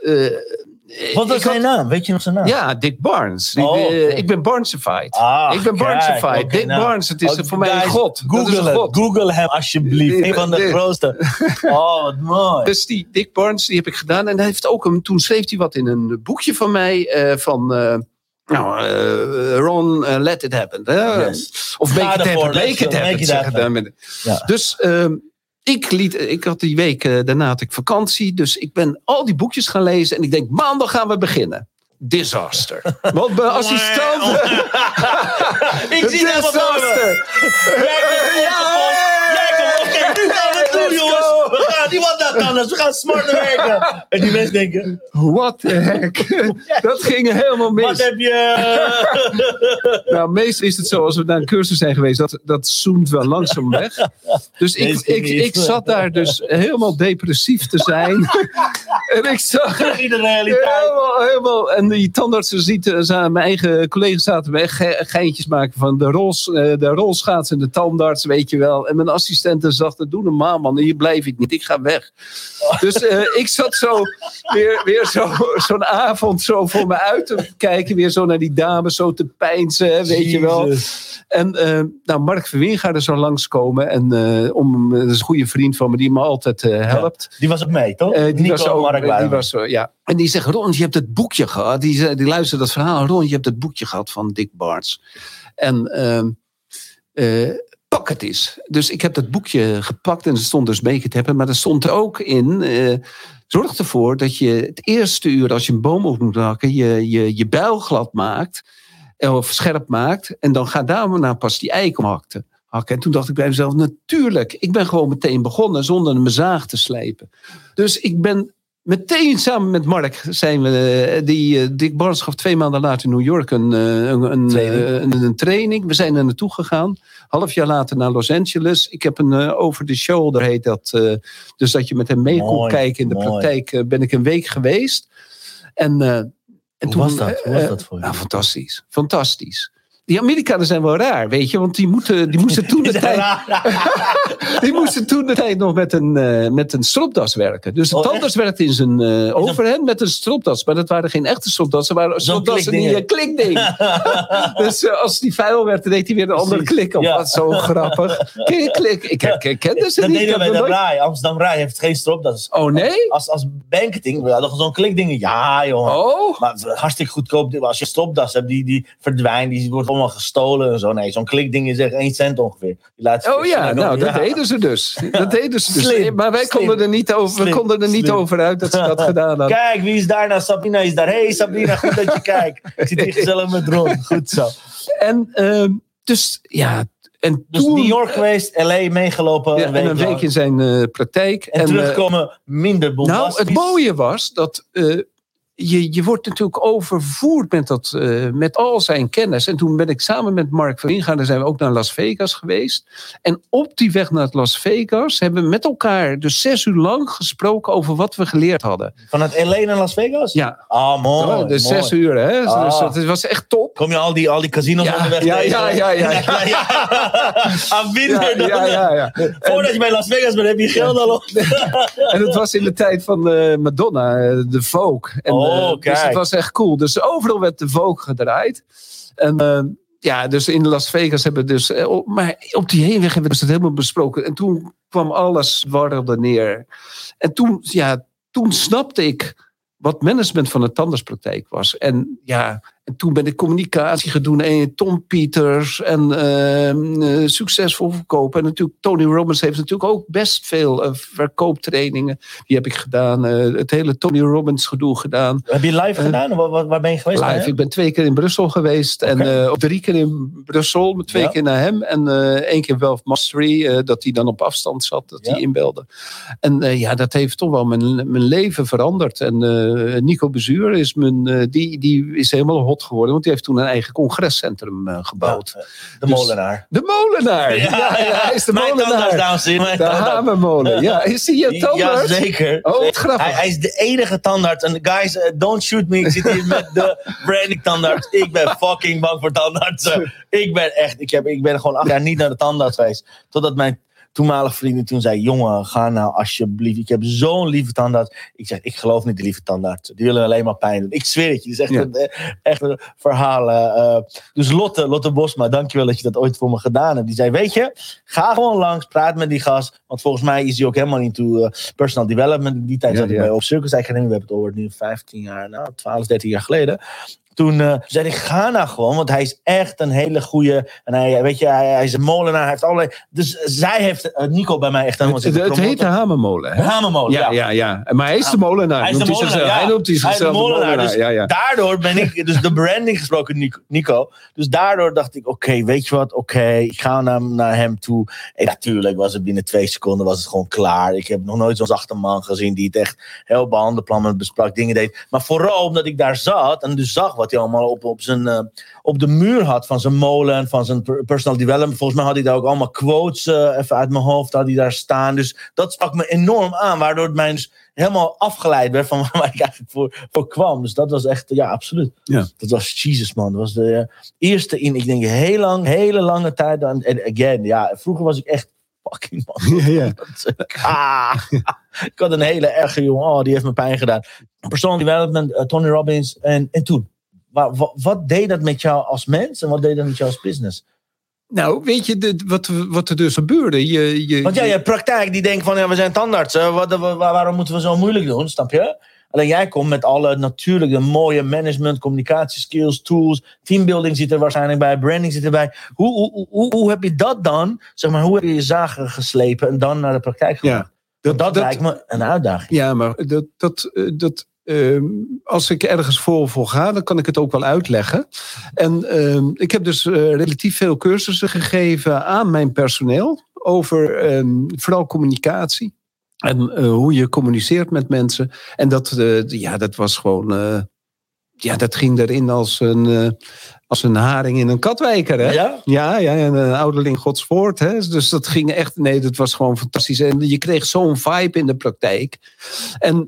Wat was had- zijn naam? Weet je nog zijn naam? Ja, Dick Barnes. Oh, eh. Ik ben Barnesified. Ah, ik ben Barnesified. Dick nou. Barnes, het is Oh, voor mij een god. Google een hem, god. Google hem alsjeblieft. Een van de grootste. Oh, wat mooi. Dus die Dick Barnes, die heb ik gedaan. En hij heeft ook een, toen schreef hij wat in een boekje van mij. eh, van, eh, nou, eh, Ron, eh, let it happen. Yes. Of make Ga it happen. Make it happen. make it zeggen happen. dan met- Ja. Dus ehm, ik, liet, ik had die week eh, daarna had ik vakantie. Dus ik ben al die boekjes gaan lezen. En ik denk, maandag gaan we beginnen. Disaster. Want mijn assistent... Ik zie hem helemaal voor me. Jij nu gaan we het doen, jongens. Gaan niemand dat anders. We gaan smarter werken. En die mensen denken, What the heck? Dat ging helemaal wat mis. heb je... Nou, meestal is het zo, als we naar een cursus zijn geweest, dat, dat zoemt wel langzaam weg. Dus ik, ik, ik zat daar dus helemaal depressief te zijn. en ik zag... In de realiteit. Helemaal, helemaal. En die tandartsen ziet, mijn eigen collega's zaten me ge- geintjes maken van de, rols, eh, de rolschaats en de tandarts, weet je wel. En mijn assistenten zag, dat doe normaal man, hier blijf ik niet, ik ga weg. Dus eh, ik zat zo weer, weer zo, zo'n avond zo voor me uit te kijken, weer zo naar die dames zo te pijnsen, weet je wel. En eh, nou, Mark Verwingaarden zou langskomen. En eh, om, dat is een goede vriend van me die me altijd helpt. Die was ook mee, toch? Die Nico was ook, Mark die was, ja. En die zegt, Ron, je hebt het boekje gehad. Die, die luisterde dat verhaal. Ron, je hebt het boekje gehad van Dick Barnes. En eh, het eens. Dus ik heb dat boekje gepakt en er stond dus make it happen. Maar er stond er ook in... eh, zorg ervoor dat je het eerste uur als je een boom op moet hakken... je, je, je glad maakt eh, of scherp maakt. En dan ga daarna pas die eik hakken. En toen dacht ik bij mezelf, natuurlijk. Ik ben gewoon meteen begonnen zonder mijn zaag te slijpen. Dus ik ben meteen samen met Mark zijn we, eh, die eh, Dick Barnes gaf twee maanden later in New York een, eh, een, een, Training. een, een training. We zijn er naartoe gegaan. Half jaar later naar Los Angeles. Ik heb een over the shoulder heet dat. dus dat je met hem mee kon kijken in de mooi. praktijk. ben ik een week geweest. En, en Hoe toen, was dat? Hoe was dat voor je? nou, fantastisch. Fantastisch. Die Amerikanen zijn wel raar, weet je, want die, moeten, die moesten toen de tijd. Die moesten toen de tijd nog met een, eh, met een stropdas werken. Dus de Oh, tandarts werkte in zijn uh, overhand met een stropdas. Maar dat waren geen echte stropdassen. Dat waren stropdassen die een klikding. dus uh, als die vuil werd, dan deed hij weer een andere klik op. Ja. Dat is zo grappig. Klik, klik. Ik, ik, ik kende ze dat niet. deden wij bij nog de nooit- Rai. Amsterdam Rai heeft geen stropdas. Oh nee? Als, als banketing, we hadden zo'n klikdingen. Ja, jongen. Oh. Maar hartstikke goedkoop. Als je stropdas hebt, die, die verdwijnt, die wordt allemaal gestolen en zo. Nee, zo'n klikding is echt 1 cent ongeveer. Die laat je Oh ja, nou, dat Ja. deden ze dus. Dat deden ze dus. Slim, maar wij slim, konden er niet over, we konden er niet over uit dat ze dat gedaan hadden. Kijk, wie is daar nou? Sabrina is daar. Hey Sabrina, goed dat je kijkt. Ik zit hier gezellig met Ron. Goed zo. En ehm, dus ja, en Dus toen... New York geweest, LA meegelopen. Ja, een en een week in zijn eh, praktijk. En, eh, terugkomen minder nou, bombastisch. het mooie was dat eh, je, je wordt natuurlijk overvoerd met, dat, eh, met al zijn kennis. En toen ben ik samen met Mark van Ingaan, daar zijn we ook naar Las Vegas geweest. En op die weg naar Las Vegas hebben we met elkaar dus zes uur lang gesproken over wat we geleerd hadden. Vanuit LA naar Las Vegas? Ja, Ah, mooi. dus mooi. zes uur, hè? Ah. Dus dat was echt top. Kom je al die, al die casinos Ja, onderweg ja, ja, ja, ja. ja, ja. Ja, ja, ja, ja. Voordat je bij Las Vegas bent, heb je geld al op. En het was in de tijd van eh, Madonna, eh, de Vogue. En, Oh, eh, dus het was echt cool. Dus overal werd de Vogue gedraaid. En, eh, ja, dus in Las Vegas hebben we dus. eh, Maar op die heenweg hebben we het helemaal besproken. En toen kwam alles warrelde neer. En toen, ja, toen snapte ik wat management van de tandartspraktijk was. En ja, en toen ben ik communicatie gaan doen. En Tom Peters en ehm, eh, succesvol verkopen. En natuurlijk Tony Robbins heeft natuurlijk ook best veel eh, verkooptrainingen. Die heb ik gedaan. eh, het hele Tony Robbins gedoe gedaan. Heb je live gedaan? Waar, waar- ben je geweest? Live. Ik ben twee keer in Brussel geweest. Oké. En drie keer in Brussel. met Twee Ja. keer naar hem. En één keer Wealth Mastery. dat hij dan op afstand zat. Dat Ja. hij inbelde. En ja, dat heeft toch wel mijn, mijn leven veranderd. En Nico Bezuur is, mijn, die, die is helemaal hot geworden. Want die heeft toen een eigen congrescentrum eh, gebouwd. Ja, de Dus- molenaar. De molenaar. Ja, ja, hij is de Mijn tandarts, molenaar. dames en heren. De tandarts. hamermolen. Ja, is hij je Ja, tandarts? zeker. Oh, wat Zeker. grappig. Hij, hij is de enige tandarts. En guys, eh, don't shoot me. Ik zit hier met de branding tandarts. Ik ben fucking bang voor tandartsen. Ik ben echt, ik, heb, ik ben gewoon acht jaar niet naar de tandarts geweest. Totdat mijn toenmalige vriendin toen zei: Jongen, ga nou alsjeblieft. Ik heb zo'n lieve tandarts. Ik zeg: Ik geloof niet de lieve tandarts. Die willen alleen maar pijn doen. Ik zweer het je. Het is echt, Ja. een, eh, echt een verhaal. eh, eh. dus Lotte, Lotte Bosma, dankjewel dat je dat ooit voor me gedaan hebt. Die zei: Weet je, ga gewoon langs, praat met die gast. Want volgens mij is hij ook helemaal into eh, personal development. In die tijd Ja, zat ik ja. bij op Circus Academy. We hebben het over nu 15 jaar, nou 12, 13 jaar geleden. Toen eh, zei ik, ga nou gewoon, want hij is echt een hele goede. En hij, weet je, hij, hij is een molenaar, hij heeft allerlei. Dus zij heeft eh, Nico bij mij echt helemaal Het, het, heet de hamermolen. Hè? Hamermolen, Ja, ja, ja. Maar hij is de molenaar. Hij is de noemt molenaar, zichzelf- ja. Hij noemt hij Hij is de zichzelf de molenaar, molenaar. dus Ja, ja. Daardoor ben ik, dus de branding gesproken, Nico. Dus daardoor dacht ik, oké, weet je wat, oké, ik ga naar, naar hem toe. En natuurlijk was het binnen twee seconden was het gewoon klaar. Ik heb nog nooit zo'n zachte man gezien die het echt heel behandelplan met besprak, dingen deed. Maar vooral omdat ik daar zat en dus zag wat hij allemaal op, op, zijn, eh, op de muur had van zijn molen en van zijn per- personal development. Volgens mij had hij daar ook allemaal quotes, eh, even uit mijn hoofd, had hij daar staan. Dus dat sprak me enorm aan, waardoor het mij dus helemaal afgeleid werd van waar ik eigenlijk voor, voor kwam. Dus dat was echt, ja, absoluut. Ja. Dat was Jesus, man. Dat was de eh, eerste in, ik denk, heel lang, hele lange tijd. En again, ja, vroeger was ik echt fucking man. Ja, ja. Ah, ik had een hele erge jongen, oh, die heeft me pijn gedaan. Personal development, Tony Robbins. En, en toen, wa- wa- wat deed dat met jou als mens en wat deed dat met jou als business? Nou, weet je de, wat, wat er dus gebeurde? Je, je, Want ja, je hebt praktijk die denkt van, ja, we zijn tandartsen. Wat, wa- waarom moeten we zo moeilijk doen, snap je? Alleen jij komt met alle natuurlijke mooie management, communicatieskills, tools. Teambuilding zit er waarschijnlijk bij, branding zit erbij. Hoe, hoe, hoe, hoe heb je dat dan? Zeg maar, hoe heb je je zagen geslepen en dan naar de praktijk gebracht? Ja, dat, dat, lijkt me een uitdaging. Ja, maar dat, dat, eh, dat, ehm, als ik ergens voor, voor ga, dan kan ik het ook wel uitleggen. En ehm, ik heb dus eh, relatief veel cursussen gegeven aan mijn personeel over ehm, vooral communicatie. En eh, hoe je communiceert met mensen. En dat, eh, ja, dat was gewoon. ja, dat ging erin als een, als een haring in een katwijker. Hè? Ja? Ja, ja, en een ouderling Gods woord. Hè? Dus dat ging echt, nee, dat was gewoon fantastisch. En je kreeg zo'n vibe in de praktijk. En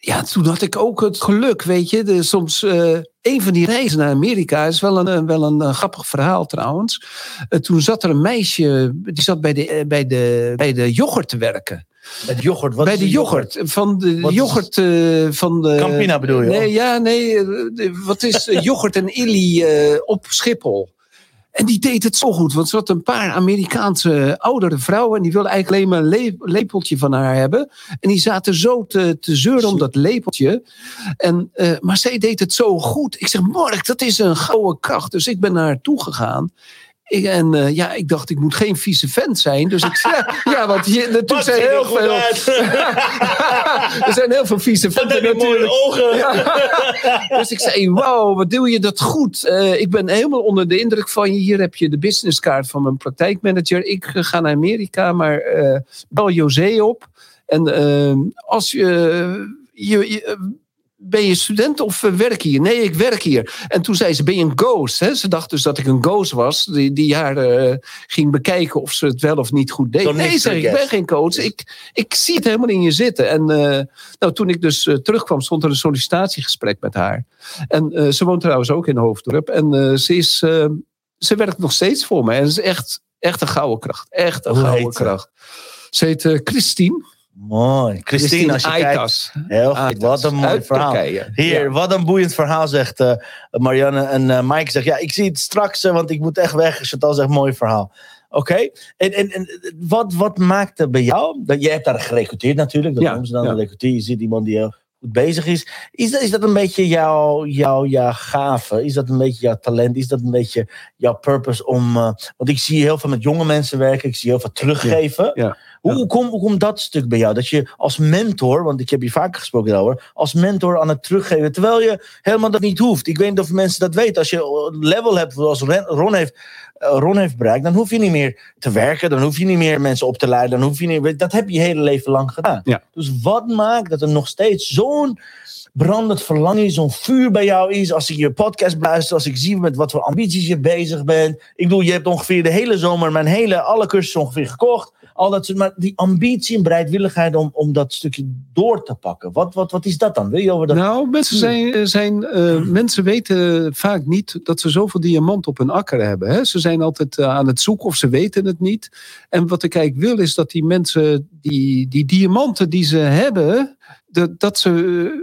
ja, toen had ik ook het geluk, weet je. De, soms, eh, een van die reizen naar Amerika is wel een, wel een, grappig verhaal trouwens. Eh, toen zat er een meisje, die zat bij de, eh, bij de, bij de yoghurt te werken. Met yoghurt. Wat bij de yoghurt. Van de Wat yoghurt van de... Campina bedoel je? Nee, ja, nee. de- wat is yoghurt en illy op Schiphol? En die deed het zo goed, want ze had een paar Amerikaanse oudere vrouwen. En die wilden eigenlijk alleen maar een le- lepeltje van haar hebben. En die zaten zo te, te zeuren om dat lepeltje. En, eh, maar zij deed het zo goed. Ik zeg, Mark, dat is een gouden kracht. Dus ik ben naar haar toe gegaan. Ik, en eh, ja, ik dacht, ik moet geen vieze vent zijn. Dus ik zei, ja, ja, want je, natuurlijk zijn heel veel... er zijn heel veel vieze venten natuurlijk. ogen. Dus ik zei, wauw, wat doe je dat goed. Eh, ik ben helemaal onder de indruk van je. Hier heb je de businesskaart van mijn praktijkmanager. Ik eh, ga naar Amerika, maar bel José op. En eh, als je, je, je- Ben je student of werk hier? Nee, ik werk hier. En toen zei ze, ben je een ghost? Ze dacht dus dat ik een ghost was. Die, die haar eh, ging bekijken of ze het wel of niet goed deed. Nee, ik, ben geen coach. Ik, ik zie het helemaal in je zitten. En eh, nou, toen ik dus eh, terugkwam, stond er een sollicitatiegesprek met haar. En ze woont trouwens ook in Hoofddorp. En ze, is, ze werkt nog steeds voor mij. En ze is echt, echt een gouden kracht. Echt een gouden kracht. Ze heet Christine. Mooi. Christine, als je kijkt. Aitas. Heel goed, Aitas, wat een mooi uit verhaal. Turkije. Hier, Ja. wat een boeiend verhaal, zegt eh, Marianne. En eh Mike zegt, ja, ik zie het straks, eh, want ik moet echt weg. Chantal zegt, mooi verhaal. Oké, en, en, en wat, wat maakte bij jou, dat, je hebt daar gerecruiteerd natuurlijk, dat Ja, noemen ze dan ja. recruteer. Je ziet iemand die heel goed bezig is. Is dat, is dat een beetje jouw, jouw, jouw gave? Is dat een beetje jouw talent? Is dat een beetje jouw purpose om... want ik zie heel veel met jonge mensen werken, ik zie heel veel teruggeven. Ja, Hoe, komt hoe komt dat stuk bij jou? Dat je als mentor, want ik heb je vaker gesproken daarover, als mentor aan het teruggeven, terwijl je helemaal dat niet hoeft. Ik weet niet of mensen dat weten. Als je level hebt zoals Ron heeft, eh, Ron heeft bereikt, dan hoef je niet meer te werken, dan hoef je niet meer mensen op te leiden, dan hoef je niet, dat heb je je hele leven lang gedaan. Ja. Dus wat maakt dat er nog steeds zo'n brandend verlangen is, zo'n vuur bij jou is. Als ik je podcast beluister, als ik zie met wat voor ambities je bezig bent. Ik bedoel, je hebt ongeveer de hele zomer mijn hele, alle cursussen ongeveer gekocht. Al dat soort, maar die ambitie en bereidwilligheid om, om dat stukje door te pakken. Wat, wat, wat is dat dan? Wil je over dat? Nou, mensen, zijn, zijn, eh, mensen weten vaak niet dat ze zoveel diamant op hun akker hebben. Hè? Ze zijn altijd eh, aan het zoeken of ze weten het niet. En wat ik eigenlijk wil is dat die mensen, die, die diamanten die ze hebben, dat, dat ze.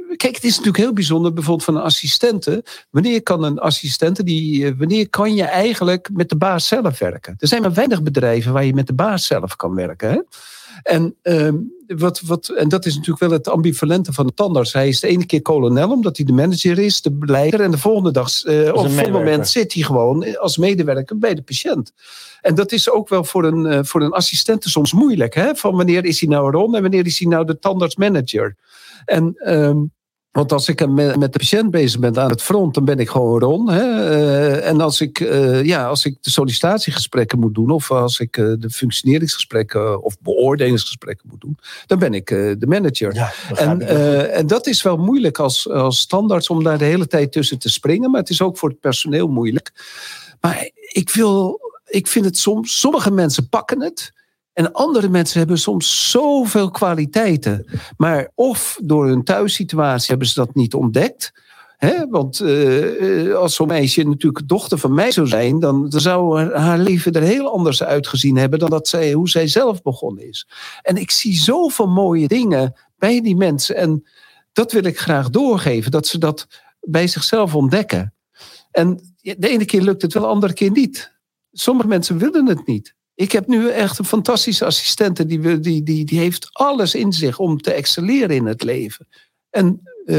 eh, Kijk, het is natuurlijk heel bijzonder, bijvoorbeeld van een assistente. Wanneer kan een assistente, die, eh, wanneer kan je eigenlijk met de baas zelf werken? Er zijn maar weinig bedrijven waar je met de baas zelf kan werken. Hè? En, ehm, wat, wat, en dat is natuurlijk wel het ambivalente van de tandarts. Hij is de ene keer kolonel, omdat hij de manager is, de beleider. En de volgende dag, eh, op een moment, zit hij gewoon als medewerker bij de patiënt. En dat is ook wel voor een, eh, voor een assistente soms moeilijk. Hè? Van wanneer is hij nou Ron en wanneer is hij nou de tandartsmanager? En ehm, want als ik met, met de patiënt bezig ben aan het front, dan ben ik gewoon Ron. Hè? Eh, en als ik, eh, ja, als ik de sollicitatiegesprekken moet doen, of als ik eh, de functioneringsgesprekken of beoordelingsgesprekken moet doen, dan ben ik de manager. Ja, En, en dat is wel moeilijk als, als standaards om daar de hele tijd tussen te springen. Maar het is ook voor het personeel moeilijk. Maar ik, wil, ik vind het soms, sommige mensen pakken het. En andere mensen hebben soms zoveel kwaliteiten. Maar of door hun thuissituatie hebben ze dat niet ontdekt. Hè? Want eh, eh, als zo'n meisje natuurlijk dochter van mij zou zijn, dan, zou haar- haar leven er heel anders uitgezien hebben dan dat zij, hoe zij zelf begonnen is. En ik zie zoveel mooie dingen bij die mensen. En dat wil ik graag doorgeven, dat ze dat bij zichzelf ontdekken. En de ene keer lukt het wel, de andere keer niet. Sommige mensen willen het niet. Ik heb nu echt een fantastische assistente, die, die, die, die heeft alles in zich om te excelleren in het leven. En eh,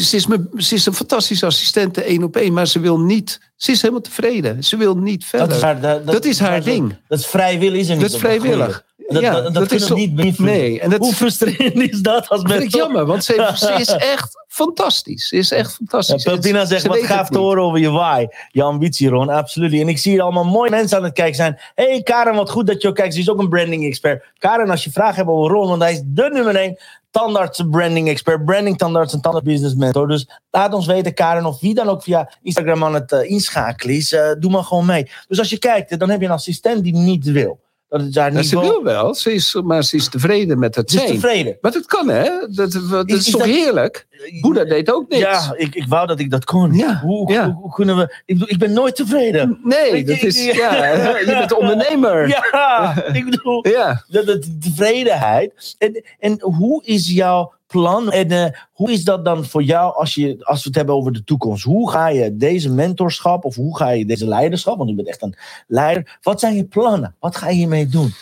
ze, is me, ze is een fantastische assistente, één op één, maar ze wil niet, ze is helemaal tevreden. Ze wil niet verder. dat is haar, dat, dat is haar ding. Dat is vrijwillig is er niet. Dat is vrijwillig. Dat, Ja, dat, is niet beïnvloeden. Nee, en dat Hoe frustrerend is dat als Dat vind ik mensen... jammer, want ze, ze is echt fantastisch. Ze is echt Ja, fantastisch. Peltina zegt, Ze wat gaaf te horen over je why. Je ambitie, Ron. Absoluut. En ik zie hier allemaal mooie mensen aan het kijken zijn. hey, Karen, wat goed dat je ook kijkt. Ze is ook een branding expert. Karen, als je vragen hebt over Ron, want hij is de nummer één tandarts branding expert. Branding tandarts en tandarts business mentor. Dus laat ons weten, Karen, of wie dan ook via Instagram aan het eh, inschakelen is. eh, doe maar gewoon mee. Dus als je kijkt, dan heb je een assistent die niet wil. Dat is daar Ja, ze wil wel, ze is, maar ze is tevreden met het Ze is zijn. tevreden. Maar dat kan, hè? Dat, dat, Is- is, toch dat- heerlijk? Boeddha deed ook niks. Ja, ik, ik wou dat ik dat kon. Ja, Hoe, ja. Hoe, hoe kunnen we... Ik, bedoel, ik ben nooit tevreden. Nee, dat is, ja, je bent ondernemer. Ja, ik bedoel... Ja. de, de tevredenheid. En, en hoe is jouw plan? En eh, hoe is dat dan voor jou als, je, als we het hebben over de toekomst? Hoe ga je deze mentorschap of hoe ga je deze leiderschap, want je bent echt een leider, wat zijn je plannen? Wat ga je hiermee doen?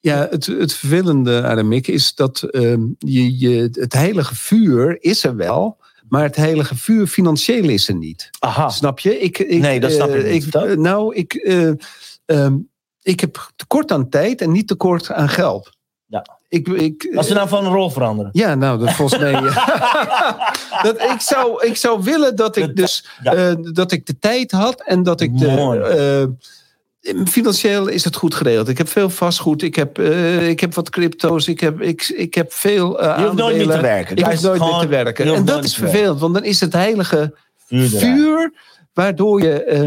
Ja, het, het vervelende, Aramik, is dat ehm, je, je, het heilige vuur is er wel, maar het heilige vuur financieel is er niet. Aha. Snap je? Ik, ik, Nee, dat snap ik niet. Eh, nou, ik, eh, ehm, ik heb tekort aan tijd en niet tekort aan geld. Ja. Ik, ik, Als we nou van een rol veranderen. Ja, nou, dat volgens mij. dat, ik, zou, ik zou willen dat ik dus Ja. eh, dat ik de tijd had en dat ik de. Eh, financieel is het goed geregeld. Ik heb veel vastgoed, ik heb, eh, ik heb wat crypto's, ik heb, ik, ik heb veel. eh Je hoeft nooit meer te werken. Ik hoef nooit meer te werken. En dat is vervelend, want dan is het heilige Vuur waardoor je. eh,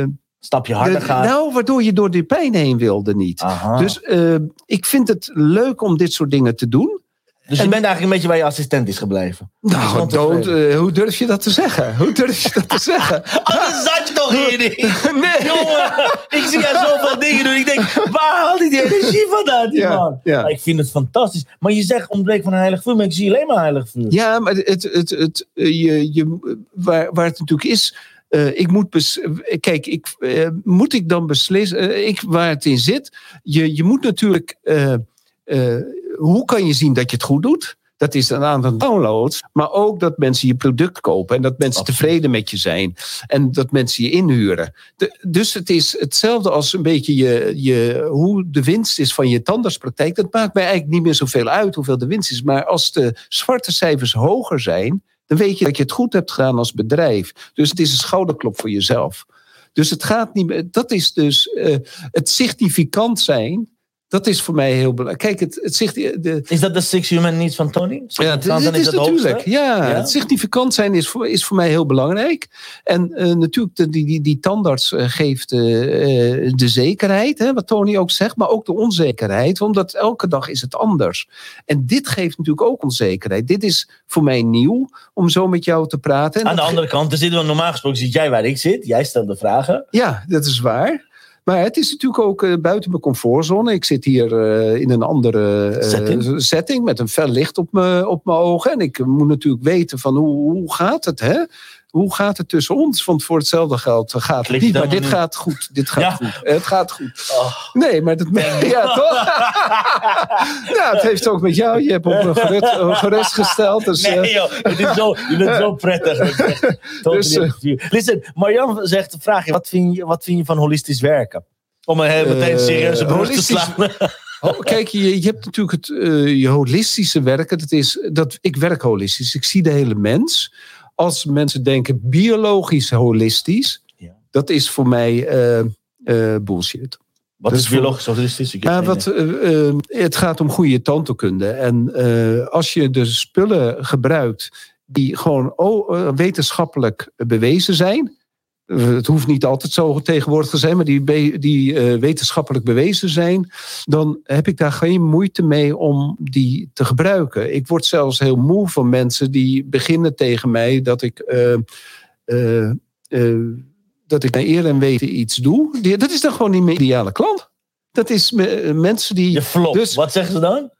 eh, Stapje harder de- gaan. nou, waardoor je door die pijn heen wilde niet. Aha. Dus eh, ik vind het leuk om dit soort dingen te doen. Dus je En- bent eigenlijk een beetje waar je assistent is gebleven. Nou, don't, tevreden. eh, hoe durf je dat te zeggen? Hoe durf je dat te zeggen? Anders zat je toch hier niet? Nee. Jongen, ik zie jou zoveel dingen doen. Ik denk, waar haalt hij die energie vandaan, die Ja, man? ja. Maar ik vind het fantastisch. Maar je zegt ontbreek van een heilig vuur, maar ik zie alleen maar heilig vuur. Ja, maar het, het, het, eh, je, je, waar, waar het natuurlijk is. Eh, ik moet bes, eh, kijk, ik, eh, moet ik dan beslissen, ik, waar het in zit. Je, je moet natuurlijk, hoe kan je zien dat je het goed doet? Dat is een aantal downloads, maar ook dat mensen je product kopen en dat mensen Absoluut. tevreden met je zijn en dat mensen je inhuren. De- dus het is hetzelfde als een beetje je, je, hoe de winst is van je tandartspraktijk. Dat maakt mij eigenlijk niet meer zoveel uit hoeveel de winst is. Maar als de zwarte cijfers hoger zijn, dan weet je dat je het goed hebt gedaan als bedrijf. Dus het is een schouderklop voor jezelf. Dus het gaat niet meer. Dat is dus eh, het significant zijn. Dat is voor mij heel belangrijk. Kijk, het, het zicht, de, Is dat de Six Human Needs van Tony? ja, dit, Dan dit is het natuurlijk. Ja, Ja? het significant zijn is voor, is voor mij heel belangrijk. En eh, natuurlijk, de, die, die, die tandarts eh, geeft eh, de zekerheid, hè, wat Tony ook zegt, maar ook de onzekerheid, omdat elke dag is het anders. En dit geeft natuurlijk ook onzekerheid. Dit is voor mij nieuw om zo met jou te praten. En Aan de andere kant, er zitten we normaal gesproken, zit jij waar ik zit. Jij stelt de vragen. Ja, dat is waar. Maar het is natuurlijk ook eh, buiten mijn comfortzone. Ik zit hier eh, in een andere eh, Setting. setting met een fel licht op mijn op mijn ogen. En ik moet natuurlijk weten van hoe, hoe gaat het, hè? Hoe gaat het tussen ons? Want voor hetzelfde geld gaat het niet. Maar dit niet. gaat goed. Dit gaat Ja. goed. Het gaat goed. Oh. Nee, maar dat... Ja, toch? ja, het heeft ook met jou. Je hebt op me gerust, gerustgesteld. Dus, eh, Nee joh, het is zo, je bent zo prettig. Dus, dus, Listen, Marjan zegt, vraag je wat, vind je, wat vind je van holistisch werken? Om een meteen Eh, de borst te slaan. Oh, kijk, je, je hebt natuurlijk het eh, je holistische werken. Dat is, dat, ik werk holistisch. Ik zie de hele mens. Als mensen denken biologisch holistisch, Ja. dat is voor mij eh, eh, bullshit. Wat Dus is voor- biologisch holistisch? Ja, wat, eh, het gaat om goede tandheelkunde. En als je de spullen gebruikt die gewoon wetenschappelijk bewezen zijn. Het hoeft niet altijd zo tegenwoordig te zijn, maar die, die eh, wetenschappelijk bewezen zijn. Dan heb ik daar geen moeite mee om die te gebruiken. Ik word zelfs heel moe van mensen die beginnen tegen mij dat ik. eh, dat ik naar eer en weten iets doe. Die- Dat is dan gewoon niet mijn ideale klant. Dat is me- mensen die. Je flops. Dus- Wat zeggen ze dan?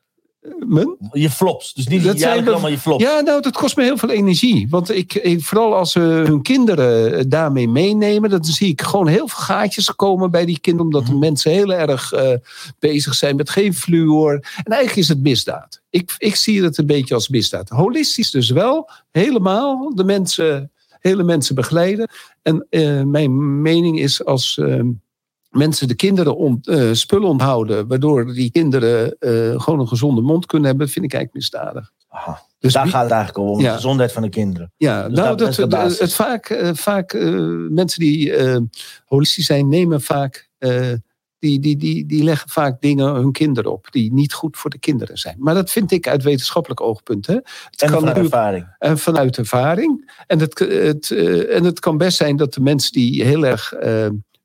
Men? Je flops. Dus niet Dat zijn we- maar je flops. Ja, nou, dat kost me heel veel energie. Want ik, ik, vooral als ze hun kinderen eh, daarmee meenemen, dan zie ik gewoon heel veel gaatjes komen bij die kinderen, omdat de Mhm. mensen heel erg eh, bezig zijn met geen fluor. En eigenlijk is het misdaad. Ik, ik zie het een beetje als misdaad. Holistisch dus wel, helemaal de mensen, hele mensen begeleiden. En eh, mijn mening is als. eh, Mensen de kinderen ont, eh, spullen onthouden, waardoor die kinderen eh, gewoon een gezonde mond kunnen hebben, vind ik eigenlijk misdadig. Aha. Dus Daar wie- gaat het eigenlijk om, om Ja. de gezondheid van de kinderen. ja, Dus nou, dat het, het vaak, eh, vaak mensen die holistisch zijn, nemen vaak, die, die, die, die leggen vaak dingen hun kinderen op die niet goed voor de kinderen zijn. Maar dat vind ik uit wetenschappelijk oogpunt. Hè. Het En kan van natuurlijk ervaring. en vanuit ervaring. En het, het, en het kan best zijn dat de mensen die heel erg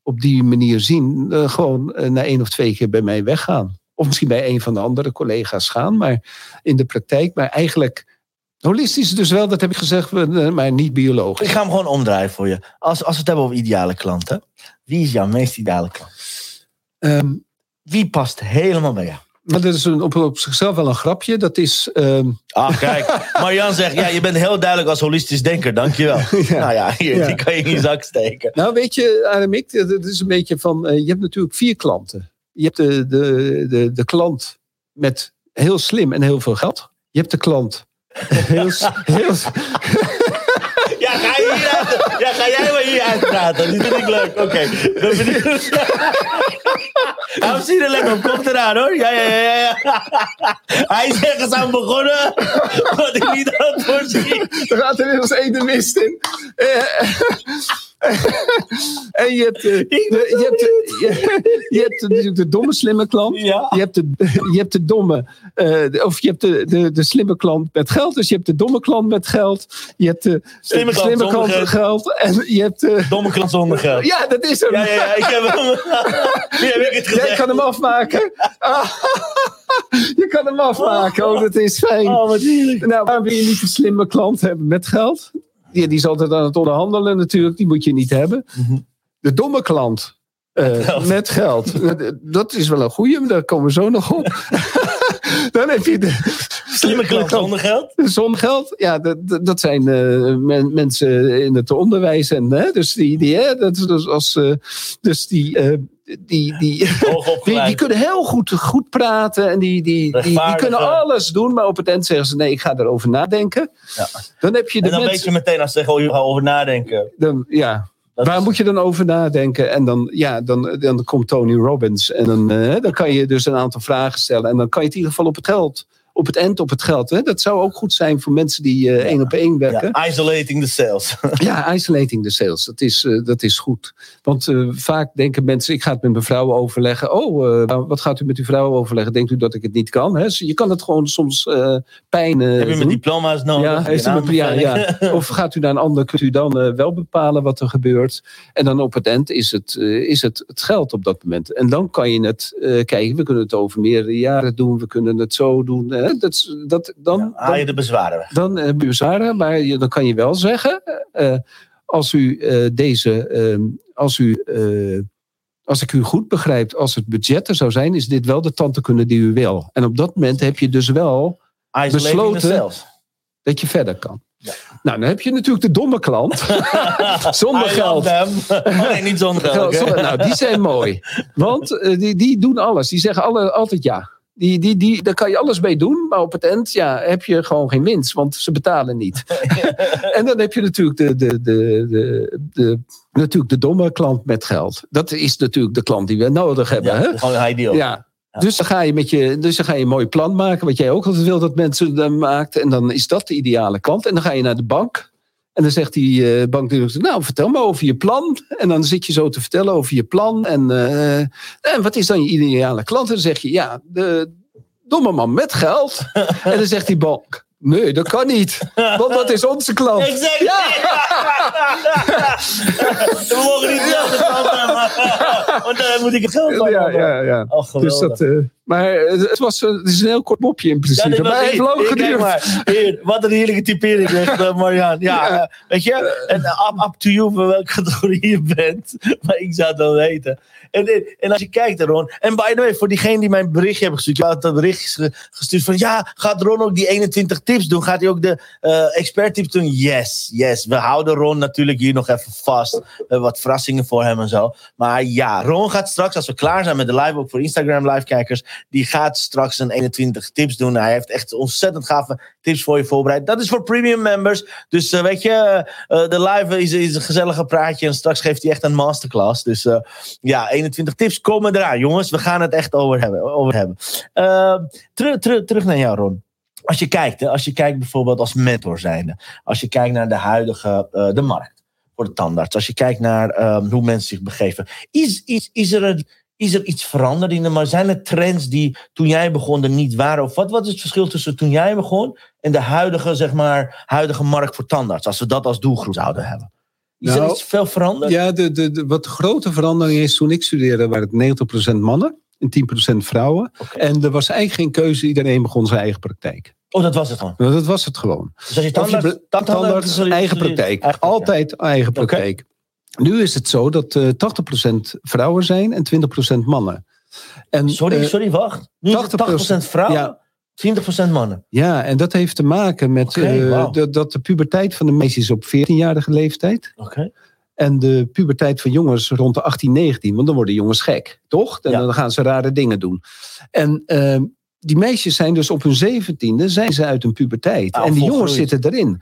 op die manier zien, eh, gewoon eh, na één of twee keer bij mij weggaan. Of misschien bij een van de andere collega's gaan, maar in de praktijk. Maar eigenlijk holistisch dus wel, dat heb ik gezegd, eh, maar niet Ik biologisch. ga hem gewoon omdraaien voor je. Als, als we het hebben over ideale klanten. Wie is jouw meest ideale klant? Ehm, Wie past helemaal bij jou? Maar dat is een, op, op zichzelf wel een grapje. Dat is. ehm, Ah, kijk. Marjan zegt, ja, je bent heel duidelijk als holistisch denker. Dankjewel. Ja. Nou ja, hier, Ja. die kan je in je zak steken. Nou, weet je, Aramik, het is een beetje van. eh, je hebt natuurlijk vier klanten. Je hebt de, de, de, de klant met heel slim en heel veel geld. Je hebt de klant. Heel, heel, s- Ja, ga, je hier uit, ja, ga jij maar hier uitpraten. Die vind ik leuk. Oké. Benieuwd. Hij ziet er lekker op. Komt eraan hoor. Ja, ja, ja, ja. Hij is ergens aan begonnen. Wat ik niet had voorzien. er gaat er eens één de mist in. Eh, en je hebt, eh, de, je, hebt, de- je, je hebt natuurlijk de domme slimme klant. Ja. Je hebt de, je hebt de domme, eh, de- of je hebt de, de, de slimme klant met geld. Dus je hebt de domme klant met geld. Je hebt de Slimme de klant slimme zonder klant met geld. En je hebt de, Domme klant zonder geld. ja, dat is hem. Ja, ja, ja. Ik heb hem. Nu heb ik het Jij gezegd. kan hem afmaken. Je kan hem afmaken, oh, dat is fijn. Oh, wat heerlijk. Nou, waarom wil je niet een slimme klant hebben met geld? Die, die is altijd aan het onderhandelen natuurlijk, die moet je niet hebben. Mhm. De domme klant eh, met geld. Dat is wel een goeie, maar daar komen we zo nog op. Dan heb je de Slimme klant zonder geld? Zonder geld, ja, dat, dat zijn eh, men- mensen in het onderwijs. En, hè, dus die, die, hè, dat is dus, als, eh, dus die, die, die, die, die kunnen heel goed, goed praten. En die, die, die, kunnen alles doen. Maar op het eind zeggen ze, nee, ik ga erover nadenken. Ja. Dan heb je de En dan weet je meteen als ze zeggen, oh, je gaat over nadenken. Dan, ja, Dat Waar is- moet je dan over nadenken? En dan, ja, dan, dan komt Tony Robbins. En dan, eh, dan kan je dus een aantal vragen stellen. En dan kan je het in ieder geval op het geld. Op het eind op het geld. Hè? Dat zou ook goed zijn voor mensen die eh, één op één werken. Ja, isolating the sales. Ja, isolating the sales. Dat is, eh, dat is goed. Want eh, vaak denken mensen, ik ga het met mijn vrouw overleggen. Oh, wat gaat u met uw vrouw overleggen? Denkt u dat ik het niet kan? Hè? Je kan het gewoon soms pijn Heb je mijn diploma's nodig? Ja, heeft u een, ja, ja. Of gaat u naar een ander, kunt u dan wel bepalen wat er gebeurt. En dan op het eind is het, is het het geld op dat moment. En dan kan je het kijken, we kunnen het over meerdere jaren doen, we kunnen het zo doen. Hè? Dat, dat, dan, Ja, haal je de bezwaren weg. dan heb je bezwaren, maar je, dan kan je wel zeggen, eh, als u eh, deze, eh, als u... eh, als ik u goed begrijp, als het budget er zou zijn, is dit wel de tantekunde die u wil. En op dat moment heb je dus wel Isolating besloten- dat je verder kan. Ja. Nou, dan heb je natuurlijk de domme klant. Zonder I geld. Oh, nee, niet zonder geld. Nou, die zijn mooi. Want eh, die, die doen alles. Die zeggen alle, altijd ja. Die, die, die, daar kan je alles mee doen, maar op het eind ja, heb je gewoon geen winst, want ze betalen niet. en dan heb je natuurlijk de, de, de, de, de, natuurlijk de domme klant met geld. Dat is natuurlijk de klant die we nodig hebben. Ja, hè? gewoon ideal. Ja. Dus dan, ga je met je, dus dan ga je een mooi plan maken, wat jij ook altijd wil dat mensen dan maakt. En dan is dat de ideale klant. En dan ga je naar de bank. En dan zegt die eh bankdirecteur, nou vertel me over je plan. En dan zit je zo te vertellen over je plan. En, eh, en wat is dan je ideale klant? En dan zeg je, ja, de domme man met geld. en dan zegt die bank, nee, dat kan niet. Want dat is onze klant. Exact. Ja. We mogen niet dezelfde hebben. Want dan moet ik het geld van Ja, hebben. ja, ja. Oh. Dus dat, maar het, was, eh, het is een heel kort mopje in Ja, principe. was maar heeft lang geduurd. maar. Wat een heerlijke typering, zegt eh. Ja, Ja. eh, weet je, en, uh, up, up to you voor welke categorie je bent. Maar ik zou het wel weten. En, en, als je kijkt, Ron. En by the way, voor diegene die mijn berichtje hebben gestuurd. Je had dat berichtje ge- gestuurd van ja, gaat Ron ook die 21 tips doen? Gaat hij ook de expert tips doen? Yes, yes. We houden Ron natuurlijk hier nog even vast. We hebben wat verrassingen voor hem en zo. Maar ja, Ron gaat straks, als we klaar zijn met de live, ook voor Instagram live kijkers. Die gaat straks een 21 tips doen. Hij heeft echt ontzettend gave tips voor je voorbereid. Dat is voor premium members. Dus eh, weet je, eh, de live is, is een gezellige praatje. En straks geeft hij echt een masterclass. Dus eh, ja, 21 tips komen eraan, jongens. We gaan het echt over hebben. Over hebben. Eh, teru- terug naar jou, Ron. Als je kijkt, als je kijkt bijvoorbeeld als mentor zijnde. Als je kijkt naar de huidige eh, de markt voor de tandarts. Als je kijkt naar ehm, hoe mensen zich begeven. Is, is, is, er een, is er iets veranderd in de markt? Zijn er trends die toen jij begon er niet waren? Of wat, wat is het verschil tussen toen jij begon en de huidige, zeg maar, huidige markt voor tandarts? Als we dat als doelgroep zouden hebben. Is er Nou, iets veel veranderd? Ja, de, de, de- wat de grote verandering is, toen ik studeerde, waren het 90% mannen en 10% vrouwen. En er was eigenlijk geen keuze, iedereen begon zijn eigen praktijk. Oh, dat was het gewoon. Nou, dat was het gewoon. Dus als je tandarts, be- tandarts, eigen praktijk. Altijd eigen praktijk. Nu is het zo dat eh 80% vrouwen zijn en 20% mannen. En, Sorry, eh, sorry, wacht. Nu is het 80% vrouwen, Ja. 20% mannen. Ja, en dat heeft te maken met eh, de- dat de puberteit van de meisjes is op 14-jarige leeftijd. Oké. En de puberteit van jongens rond de 18, 19. Want dan worden jongens gek, toch? En Ja. dan gaan ze rare dingen doen. En ehm, die meisjes zijn dus op hun zeventiende zijn ze uit hun puberteit. Ah, en die jongens zitten erin.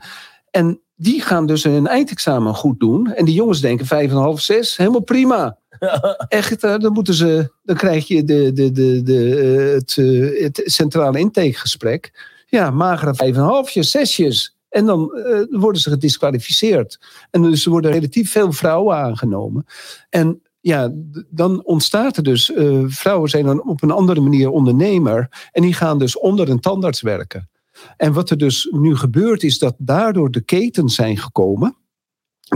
En die gaan dus hun eindexamen goed doen. En die jongens denken 5,5, 6, helemaal prima. Echt, eh, dan moeten ze, dan krijg je de, de, de, de, eh, het, eh, het centrale intakegesprek. Ja, magere 5,5, zesjes. En dan worden ze gedisqualificeerd. En dus er worden relatief veel vrouwen aangenomen. En ja, dan ontstaat er dus, vrouwen zijn dan op een andere manier ondernemer. En die gaan dus onder een tandarts werken. En wat er dus nu gebeurt is dat daardoor de ketens zijn gekomen.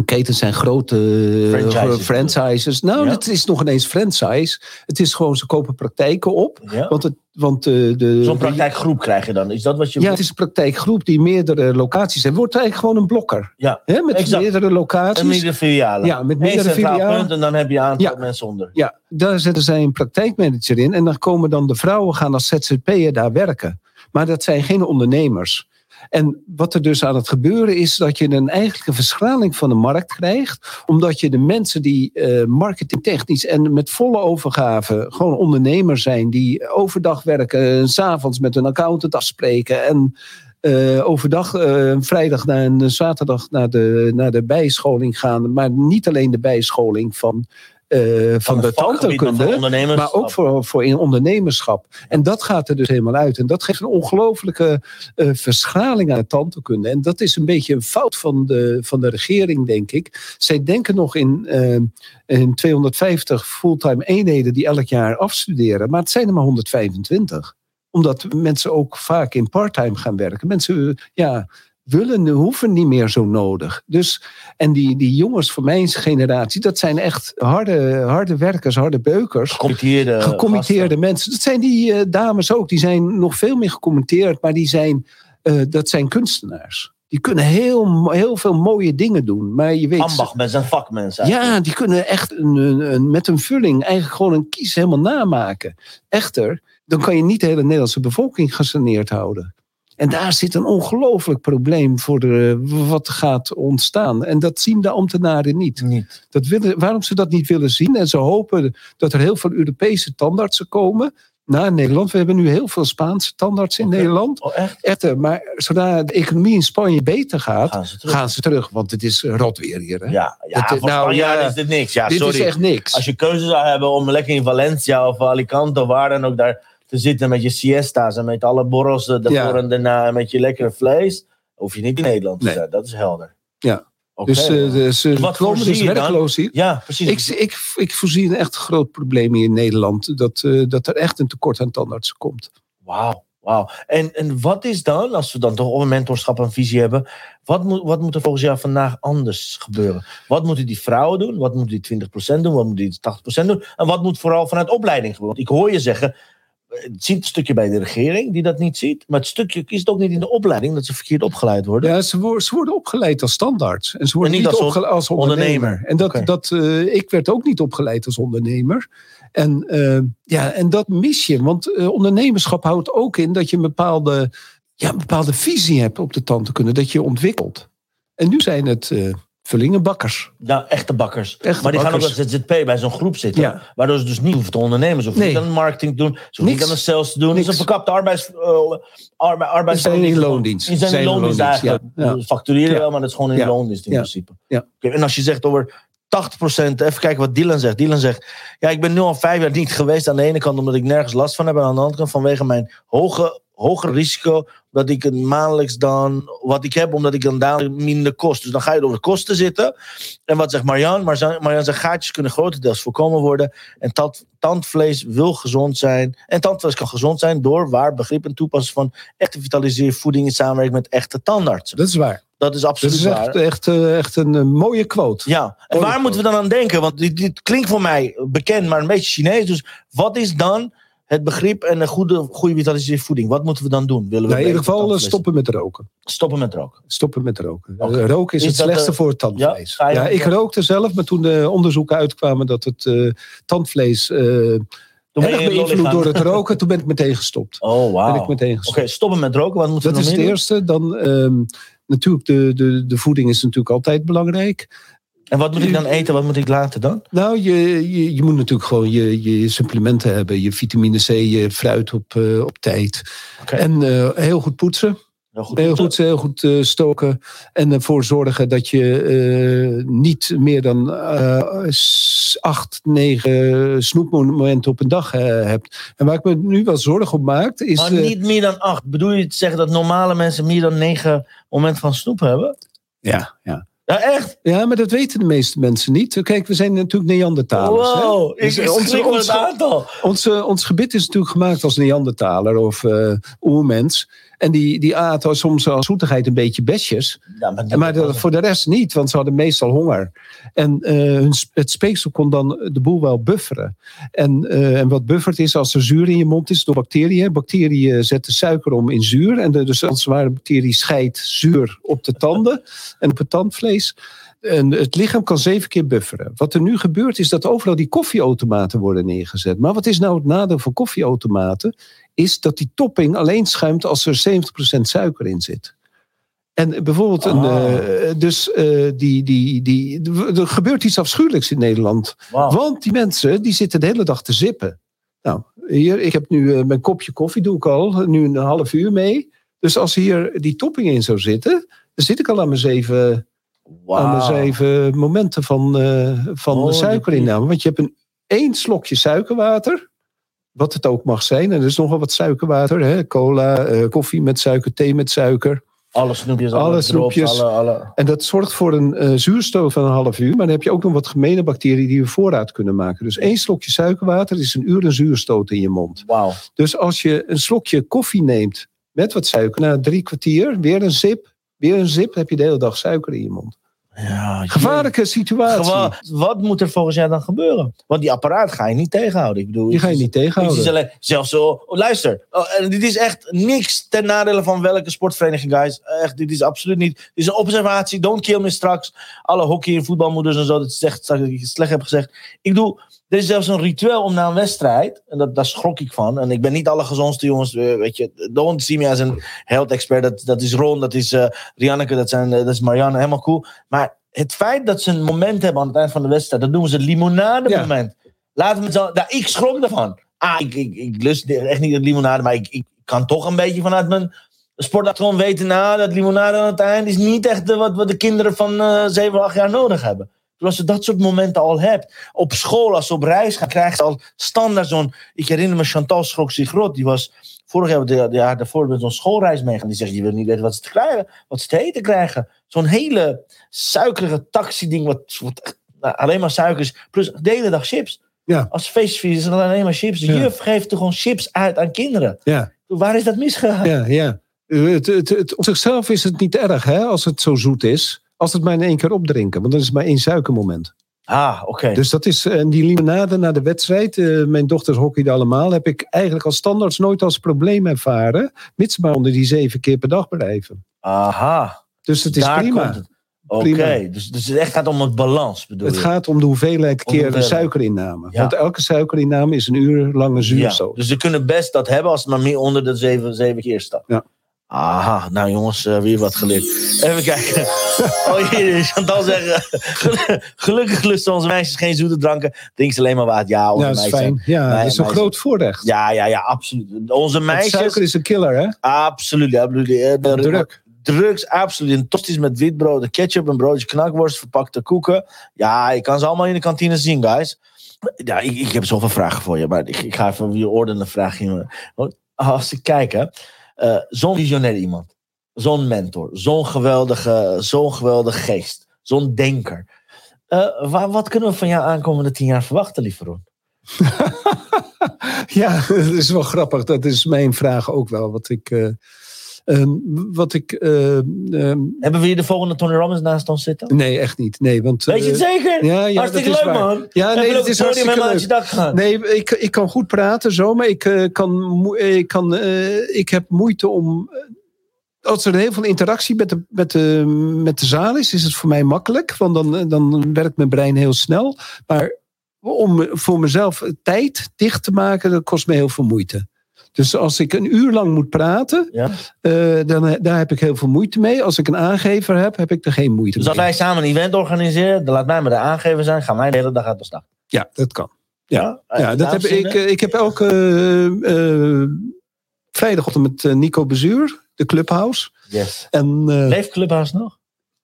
Ketens zijn grote eh, Franchises. franchises. Nou, Ja. het is nog ineens franchise. Het is gewoon, ze kopen praktijken op. Ja? Want, het, want eh, de, Zo'n de- praktijkgroep krijg je dan. Is dat wat je... Ja, het is een praktijkgroep die meerdere locaties heeft. Wordt eigenlijk gewoon een blokker. Ja, met Exact. meerdere locaties. en meerdere filialen. Ja, met meerdere filialen. punt en dan heb je een aantal Ja. mensen onder. Ja, daar zetten zij een praktijkmanager in. En dan komen dan de vrouwen gaan als ZZP'er daar werken. Maar dat zijn geen ondernemers. En wat er dus aan het gebeuren is dat je een eigenlijke verschraling van de markt krijgt. Omdat je de mensen die eh, marketingtechnisch en met volle overgave gewoon ondernemers zijn. Die overdag werken, en 's s'avonds met een accountant afspreken. En eh, overdag, eh, vrijdag naar een zaterdag naar de, naar de bijscholing gaan. Maar niet alleen de bijscholing van, eh, van, de tandheelkunde. Maar ook voor, voor in ondernemerschap. En dat gaat er dus helemaal uit. En dat geeft een ongelofelijke eh, verschraling aan de tandheelkunde. En dat is een beetje een fout van de, van de regering, denk ik. Zij denken nog in, eh, in 250 fulltime eenheden die elk jaar afstuderen. Maar het zijn er maar 125. Omdat mensen ook vaak in parttime gaan werken. Mensen, ja willen, hoeven niet meer zo nodig. Dus, en die, die jongens van mijn generatie, dat zijn echt harde, harde werkers, harde beukers. Gecommitteerde Gecommitteerde mensen. Dat zijn die eh, dames ook. Die zijn nog veel meer gecommitteerd, maar die zijn, eh, dat zijn kunstenaars. Die kunnen heel, heel veel mooie dingen doen. Maar je weet. Ambachtmensen en vakmensen. eigenlijk. Ja, die kunnen echt een, een, een- met een vulling eigenlijk gewoon een kies helemaal namaken. Echter, dan kan je niet de hele Nederlandse bevolking gesaneerd houden. En daar zit een ongelooflijk probleem voor de, wat gaat ontstaan. En dat zien de ambtenaren niet. Niet. Dat willen, waarom ze dat niet willen zien. En ze hopen dat er heel veel Europese tandartsen komen naar Nederland. We hebben nu heel veel Spaanse tandartsen in. Nederland. Oh, echt? Maar zodra de economie in Spanje beter gaat, Gaan ze terug? gaan ze terug. Want het is rot weer hier. Hè? Ja, ja Dat- voor nou, ja, is dit niks. Ja, Dit sorry. is echt niks. Als je keuze zou hebben om lekker in Valencia of Alicante of waar dan ook daar te zitten met je siesta's en met alle borrels ervoor Ja. en daarna en met je lekkere vlees, hoef je niet in Nederland te Nee. zijn. Dat is helder. Ja. Oké. Dus, eh, dus ze Wat komen dus werkloos hier. ja, precies. Ik, ik, ik voorzie een echt groot probleem hier in Nederland. Dat, eh, dat er echt een tekort aan tandartsen komt. Wauw, wauw. En, en wat is dan, als we dan toch over mentorschap en visie hebben, wat moet, wat moet er volgens jou vandaag anders gebeuren? Wat moeten die vrouwen doen? Wat moeten die 20% doen? Wat moeten die 80% doen? En wat moet vooral vanuit opleiding gebeuren? Want ik hoor je zeggen, eh, het ziet een stukje bij de regering die dat niet ziet, maar het stukje kiest ook niet in de opleiding dat ze verkeerd opgeleid worden. Ja, ze, worden, ze worden opgeleid als standaard. En ze worden En niet, niet als opgeleid als ondernemer. ondernemer. En dat, dat, eh, ik werd ook niet opgeleid als ondernemer. En, eh, ja, en dat mis je. Want eh, ondernemerschap houdt ook in dat je een bepaalde, ja, een bepaalde visie hebt op de tandheelkunde. Dat je ontwikkelt. En nu zijn het eh vullingenbakkers. Ja, echte bakkers. Echte maar die gaan ook bakkers. als ZZP bij zo'n groep zitten. Ja. Waardoor ze dus niet hoeven te ondernemen. Ze hoeven Nee. niet aan de marketing te doen. Ze hoeven niet aan de sales te doen. Het is een verkapte arbeids, uh, arbe, arbeids, Ze zijn in loondienst. Ze zijn in loondienst loondienst, eigenlijk. ja. Ja. We factureren wel, maar dat is gewoon in loondienst in principe. Ja. En als je zegt over 80%, even kijken wat Dylan zegt. Dylan zegt, ja, ik ben nu al vijf jaar niet geweest aan de ene kant omdat ik nergens last van heb. En aan de andere kant vanwege mijn hoge, hoger risico dat ik het maandelijks dan, wat ik heb, omdat ik dan daar minder kost. Dus dan ga je door de kosten zitten. En wat zegt Marjan? Marjan zegt, gaatjes kunnen grotendeels voorkomen worden. En tand, tandvlees wil gezond zijn. En tandvlees kan gezond zijn door waar begrip en toepassen van echte vitaliseer voeding in samenwerking met echte tandartsen. Dat is waar. Dat is Dat absoluut is waar. echt, echt, eh, echt een eh, mooie quote. Ja, en waar moeten we dan aan denken? Want dit, dit klinkt voor mij bekend, maar een beetje Chinees. Dus wat is dan het begrip en een goede, goede vitaliseerde voeding? Wat moeten we dan doen? Willen we Nou, in ieder geval eh, stoppen met roken. stoppen met roken. Stoppen met roken. Eh, Roken is, Is het dat, slechtste voor het tandvlees. ja, dat ik rookte zelf, maar toen de onderzoeken uitkwamen dat het eh, tandvlees je erg beïnvloed door het roken, toen ben ik meteen gestopt. Oh, Ben ik Oké, meteen gestopt. stoppen met roken. Wat moeten Dat we is nog het eerste. Dan ehm, natuurlijk, de, de, de voeding is natuurlijk altijd belangrijk. En wat moet ik dan eten? Wat moet ik laten dan? Nou, je, je, je moet natuurlijk gewoon je, je supplementen hebben. Je vitamine C, je fruit op, eh, op tijd. Oké. En eh, heel goed poetsen. Heel goed. Heel goed, heel goed eh, stoken. En ervoor zorgen dat je eh, niet meer dan eh, acht, negen snoepmomenten op een dag eh, hebt. En waar ik me nu wel zorgen om maak, is... Maar niet meer dan acht. Bedoel je te zeggen dat normale mensen meer dan negen momenten van snoep hebben? ja, ja. Ja, echt? ja, maar dat weten de meeste mensen niet. Kijk, we zijn natuurlijk Neandertalers. hè? Wow, ik Dus, eh, schrik van het ons, aantal. ons, eh, ons gebit is natuurlijk gemaakt als Neandertaler of eh oermens. En die, die aten soms als zoetigheid een beetje besjes. Ja, maar, Maar de- voor de rest niet, want ze hadden meestal honger. En eh, het speeksel kon dan de boel wel bufferen. En, eh, en wat buffert is als er zuur in je mond is door bacteriën. Bacteriën zetten suiker om in zuur. En de, dus als het ware bacterie scheidt zuur op de tanden en op het tandvlees. En het lichaam kan zeven keer bufferen. Wat er nu gebeurt is dat overal die koffieautomaten worden neergezet. Maar wat is nou het nadeel van koffieautomaten? Is dat die topping alleen schuimt als er 70% suiker in zit. En bijvoorbeeld, een, eh, dus eh, die, die, die, er gebeurt iets afschuwelijks in Nederland. Want die mensen die zitten de hele dag te zippen. Nou, hier, ik heb nu eh, mijn kopje koffie, doe ik al, nu een half uur mee. Dus als hier die topping in zou zitten, dan zit ik al aan mijn zeven, aan mijn zeven momenten van, van Oh, suikerinname. Want je hebt een één slokje suikerwater, wat het ook mag zijn. En er is nogal wat suikerwater, hè? cola, eh, koffie met suiker, thee met suiker. Alle snoepjes, alle, Alle drops, snoepjes. Alle, alle... En dat zorgt voor een eh, zuurstof van een half uur. Maar dan heb je ook nog wat gemene bacteriën die we voorraad kunnen maken. Dus één slokje suikerwater is een uur een zuurstoot in je mond. Wauw. Dus als je een slokje koffie neemt met wat suiker, na drie kwartier, weer een zip, weer een zip, heb je de hele dag suiker in je mond. Ja, Gevaarlijke situatie. Gewa- wat moet er volgens jou dan gebeuren? Want die apparaat ga je niet tegenhouden. Ik bedoel, Die ga je niet tegenhouden. Is alleen, zelfs zo, oh, luister, oh, dit is echt niks ten nadele van welke sportvereniging, guys. Echt, dit is absoluut niet. Dit is een observatie, don't kill me straks. Alle hockey- en voetbalmoeders en zo, dat is echt dat ik het slecht heb gezegd. Ik bedoel, er is zelfs een ritueel om na een wedstrijd, en dat, daar schrok ik van. En ik ben niet alle gezondste jongens, eh, weet je, don't see me as een health expert. Dat, dat is Ron, dat is eh Rianneke, dat, zijn, eh, dat is Marianne, helemaal cool. Maar het feit dat ze een moment hebben aan het eind van de wedstrijd, dat noemen ze het limonade moment. Laten we zo, nou, ik schrok ervan. Ah, ik, ik, ik lust echt niet het limonade, maar ik, ik kan toch een beetje vanuit mijn sportachtergrond weten, nou, dat limonade aan het eind is niet echt wat, wat de kinderen van eh 7, 8 jaar nodig hebben. Dus als je dat soort momenten al hebt, op school, als ze op reis gaan, krijgen ze al standaard zo'n. Ik herinner me Chantal schrok zich rot, die was vorig jaar, de, de jaar daarvoor, met zo'n schoolreis meegaan. Die zegt: Je wil niet weten wat ze te krijgen, wat ze te eten krijgen. Zo'n hele suikerige taxi-ding, wat, wat nou, alleen maar suikers, plus de hele dag chips. Ja. Als feestvier is het alleen maar chips. De Ja. juf geeft toch gewoon chips uit aan kinderen. Ja. Waar is dat misgegaan? Ja, ja. Eh, Het, het, het, op zichzelf is het niet erg hè, als het zo zoet is. Als het maar in één keer opdrinken. Want dan is het maar één suikermoment. Ah, oké. Dus dat is, en die limonade na de wedstrijd, eh, mijn dochters hockeyden allemaal, heb ik eigenlijk als standaards nooit als probleem ervaren. Mits maar onder die zeven keer per dag blijven. Aha. Dus het is Daar prima. Oké, dus, dus het echt gaat om het balans, bedoel Het je? gaat om de hoeveelheid Om keer de suikerinname. Ja. Want elke suikerinname is een uur lange ja, zuurstoot. dus ze kunnen best dat hebben als het maar meer onder de zeven, zeven keer staat. Ja. Aha, nou jongens, eh, weer wat geleerd. Even kijken. Oh, hier Chantal zeggen. Gelukkig lusten onze meisjes geen zoete dranken. Drinken ze alleen maar water. Ja, onze Ja, dat is meisjes. fijn. Ja, dat is een groot voorrecht. Ja, ja, ja, absoluut. Onze meisjes. suiker is een killer, hè? Absoluut, absoluut. Eh, Druk. Drugs, absoluut. En tosties met witbrood, en ketchup, een broodje knakworst, verpakte koeken. Ja, je kan ze allemaal in de kantine zien, guys. Ja, ik, ik heb zoveel vragen voor je, maar ik, ik ga even weer ordenen. Want Als ik kijk, hè, eh, zo'n visionair iemand, zo'n mentor, zo'n geweldige, zo'n geweldige geest, zo'n denker. Eh, waar, wat kunnen we van jou aankomende tien jaar verwachten, lieve Ron? Ja, dat is wel grappig. Dat is mijn vraag ook wel. Wat ik. eh, ehm, wat ik eh, ehm, Hebben we hier de volgende Tony Robbins naast ons zitten? nee, echt niet. Nee, want. Weet je het eh, zeker? Ja, ja, Hartstikke is leuk, waar. man. Ja, nee, is het podium hartstikke leuk. je dak gaan. Nee, ik, ik kan goed praten zo, maar ik, eh, kan, moe- ik, kan, eh, ik heb moeite om. eh, Als er heel veel interactie met de, met, de, met de zaal is, is het voor mij makkelijk. Want dan, dan werkt mijn brein heel snel. Maar om voor mezelf tijd dicht te maken, dat kost me heel veel moeite. Dus als ik een uur lang moet praten, Ja? eh, dan, daar heb ik heel veel moeite mee. Als ik een aangever heb, heb ik er geen moeite Dus als mee. wij samen een event organiseren, dan laat mij maar de aangever zijn. Gaan wij de hele dag uit de stad. Ja, dat kan. Ja, Eh, Ja, dat heb ik, eh, ik heb elke eh, eh, vrijdagochtend met eh, Nico Bezuur, de Clubhouse. Yes. En eh, Leeft Clubhouse nog?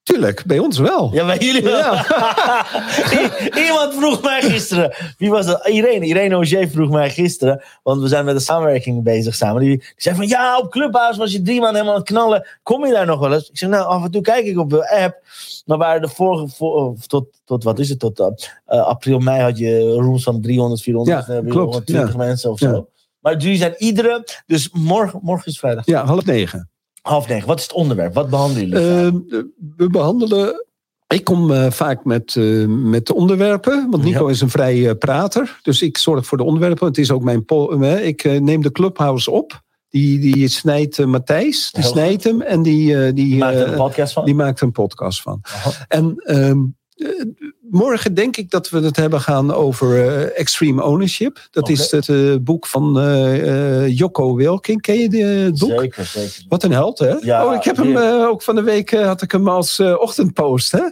Tuurlijk, bij ons wel. Ja, bij jullie wel. Iemand vroeg mij gisteren. Wie was dat? Irene. Irene Auger vroeg mij gisteren. Want we zijn met een samenwerking bezig samen. Die, die zei van ja, op Clubhouse was je drie maanden helemaal aan het knallen. Kom je daar nog wel eens? Ik zeg nou, af en toe kijk ik op de app. Maar waren de vorige, voor, tot, tot wat is het? Tot eh, eh, april, mei had je rooms van 300, 400, Ja, eh, klopt, 120 mensen of Ja. zo. Maar jullie zijn iedere... Dus morgen, morgen is vrijdag. Ja, half negen. Half negen. Wat is het onderwerp? Wat behandelen jullie? Eh, we behandelen. Ik kom eh, vaak met, eh, met de onderwerpen, want Nico Ja. is een vrij eh, prater. Dus ik zorg voor de onderwerpen. Het is ook mijn. ik neem de clubhouse op. Die, die snijdt Matthijs, die Heel snijdt hem en die, die, Maak er een podcast van? die maakt een podcast van. Aha. En ehm, eh, morgen denk ik dat we het hebben gaan over eh, extreme ownership. Dat is het eh, boek van eh, Jocko Wilking. Ken je het boek? Zeker, zeker. Wat een held, hè? Ja, oh, ik heb hem ook van de week had ik hem als ochtendpost, hè?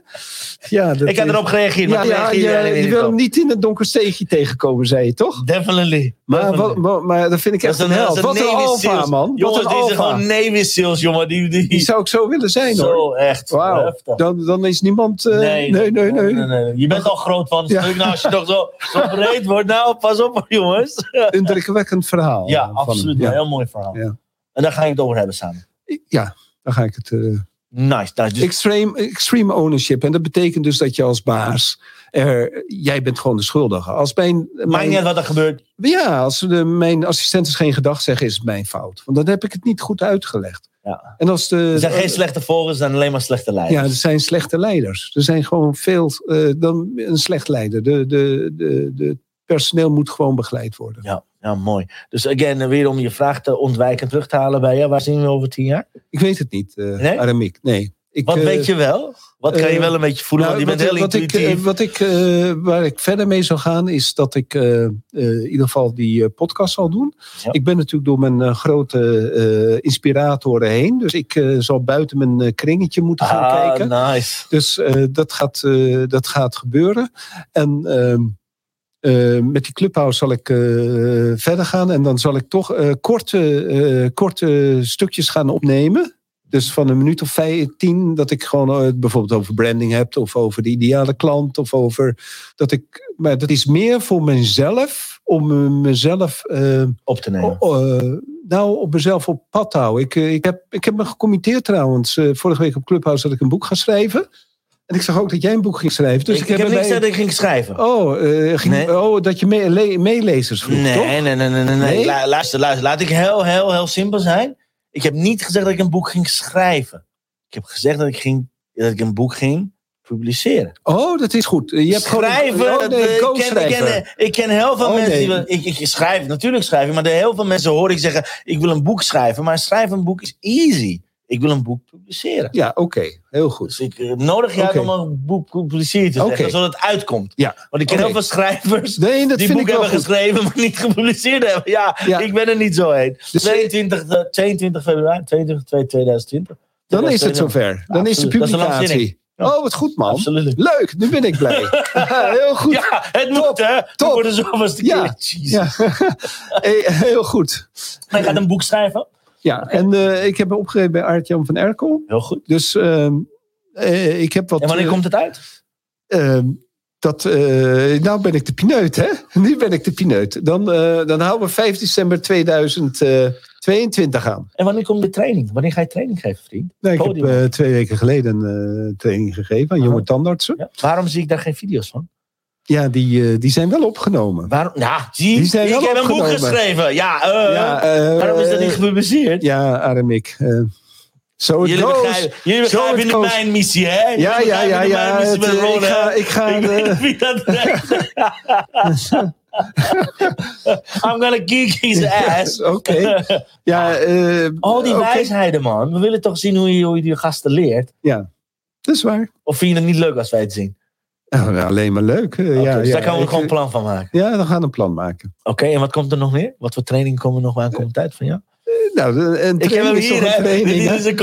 Ja, dat Ik heb erop gereageerd, Ja, ja je, wil hem niet in een donker steegje tegenkomen, zei je toch? Definitely. Maar, wat, maar dat vind ik Dat echt een, held. een Wat een alfa, man. Jongens, wat een alfa. gewoon Navy Seals, jongen. Die, die, Die zou ik zo willen zijn, hoor. Zo, echt. Wauw. Dan, dan is niemand... eh, nee, nee, nee. Je bent al groot van het Ja. stuk. Nou, als je toch zo, zo breed wordt, nou, pas op, jongens. Indrukwekkend verhaal. Ja, eh, van absoluut. Een heel mooi verhaal. Ja. En daar ga je het over hebben samen. ja, dan ga ik het... eh, Nice. nice. Dus, extreme, extreme ownership. En dat betekent dus dat je als baas... Er, jij bent gewoon de schuldige. Als mijn, maakt mijn, niet uit wat er gebeurt. Ja, als de, mijn assistenten geen gedag zeggen, is het mijn fout. Want dan heb ik het niet goed uitgelegd. Ja. En als de, Er zijn geen slechte volgers, er zijn alleen maar slechte leiders. ja, er zijn slechte leiders. Er zijn gewoon veel eh, dan een slecht leider. De, de, de, de personeel moet gewoon begeleid worden. Ja, ja, mooi. Dus again, weer om je vraag te ontwijken terug te halen bij je. Waar zien we over tien jaar? Ik weet het niet, eh Nee? Aramiek. Nee. Ik, Wat eh, weet je wel? Wat kan je eh, wel een beetje voelen? nou, je bent heel wat, wat ik, wat ik, eh, waar ik verder mee zou gaan, is dat ik in ieder geval die podcast zal doen. Ja. Ik ben natuurlijk door mijn grote inspiratoren heen. Dus ik zal buiten mijn kringetje moeten gaan ah, kijken. nice. Dus dat, gaat, dat gaat gebeuren. En ehm, eh, met die clubhouse zal ik verder gaan. En dan zal ik toch korte, korte stukjes gaan opnemen. Dus van een minuut of vijf, tien, dat ik gewoon eh, bijvoorbeeld over branding heb, of over de ideale klant, of over dat ik. Maar dat is meer voor mezelf, om eh, mezelf. eh, Op te nemen. Nou, op mezelf op pad te houden. Ik, ik, heb, ik heb me gecommitteerd trouwens. vorige week op Clubhouse dat ik een boek ga schrijven. En ik zag ook dat jij een boek ging schrijven. Dus ik, ik, ik heb niet gezegd dat ik ging schrijven. Oh, ging, Nee. oh, dat je mee- le- meelezers vroeg, nee, toch? nee, nee, nee, nee, nee. Nee? La- luister, luister. Laat ik heel, heel, heel simpel zijn. Ik heb niet gezegd dat ik een boek ging schrijven. Ik heb gezegd dat ik, ging, dat ik een boek ging publiceren. Oh, dat is goed. Je hebt schrijven, gewoon, oh, nee, ik, ken, ik, co-schrijver. ken, ik ken heel veel Oh, mensen nee. die... Ik, ik schrijf, natuurlijk schrijf ik, maar heel veel mensen hoor ik zeggen... ik wil een boek schrijven, maar schrijven een boek is easy. Ik wil een boek publiceren. Ja, oké. Heel goed. Dus ik eh, nodig Oké. om een boek publiceren te zeggen, Oké. zodat het uitkomt. Ja. Want ik ken heel veel schrijvers Nee, dat die vind boeken wel hebben goed. geschreven, maar niet gepubliceerd hebben. Ja, Ja. ik ben er niet zo heen. Dus, eh, 22, de- 22 februari, 22 2 2020. Dan is het zover. Dan is de een publicatie. Oh, wat goed, man. Absoluut. Leuk, nu ben ik blij. Heel goed. Ja, het moet Top, hè. top. Voor de zoveelste Ja, keer. Ja. Hey, Heel goed. Hij gaat een boek schrijven. Ja, en eh, ik heb me opgegeven bij Aart-Jan van Erkel. Heel goed. Dus ehm, eh, ik heb wat... En wanneer eh, komt het uit? ehm, dat, nou ben ik de pineut, hè? Nu ben ik de pineut. Dan, dan houden we 5 december 2022 aan. En wanneer komt de training? Wanneer ga je training geven, vriend? Nee, ik heb twee weken geleden een training gegeven aan jonge tandartsen. Ja. Waarom zie ik daar geen video's van? Ja, die, eh, die zijn wel opgenomen. Waarom? Ja, zie Die zijn ik wel heb een boek geschreven. Ja, Ja, eh, waarom is dat niet gepubliceerd? Ja, Aramik. eh so Jullie goes. begrijpen, jullie Zo begrijpen het de mijn missie, hè? Jullie Ja, ja, ja, ja. het, ik ga, ik ga Ik zegt. I'm gonna kick his ass. Oké. Ja, eh, Al die oké. wijsheden, man. We willen toch zien hoe je, hoe je die gasten leert. Ja, dat is waar. Of vind je het niet leuk als wij het zien? Nou, alleen maar leuk. eh, ja, dus ja, daar gaan we ik- gewoon een plan van maken. Ja, dan gaan we een plan maken. Oké, en wat komt er nog meer? Wat voor training komen er nog aan komende tijd van jou? Nou, een Ik heb hem hier, hè? training, Dit is een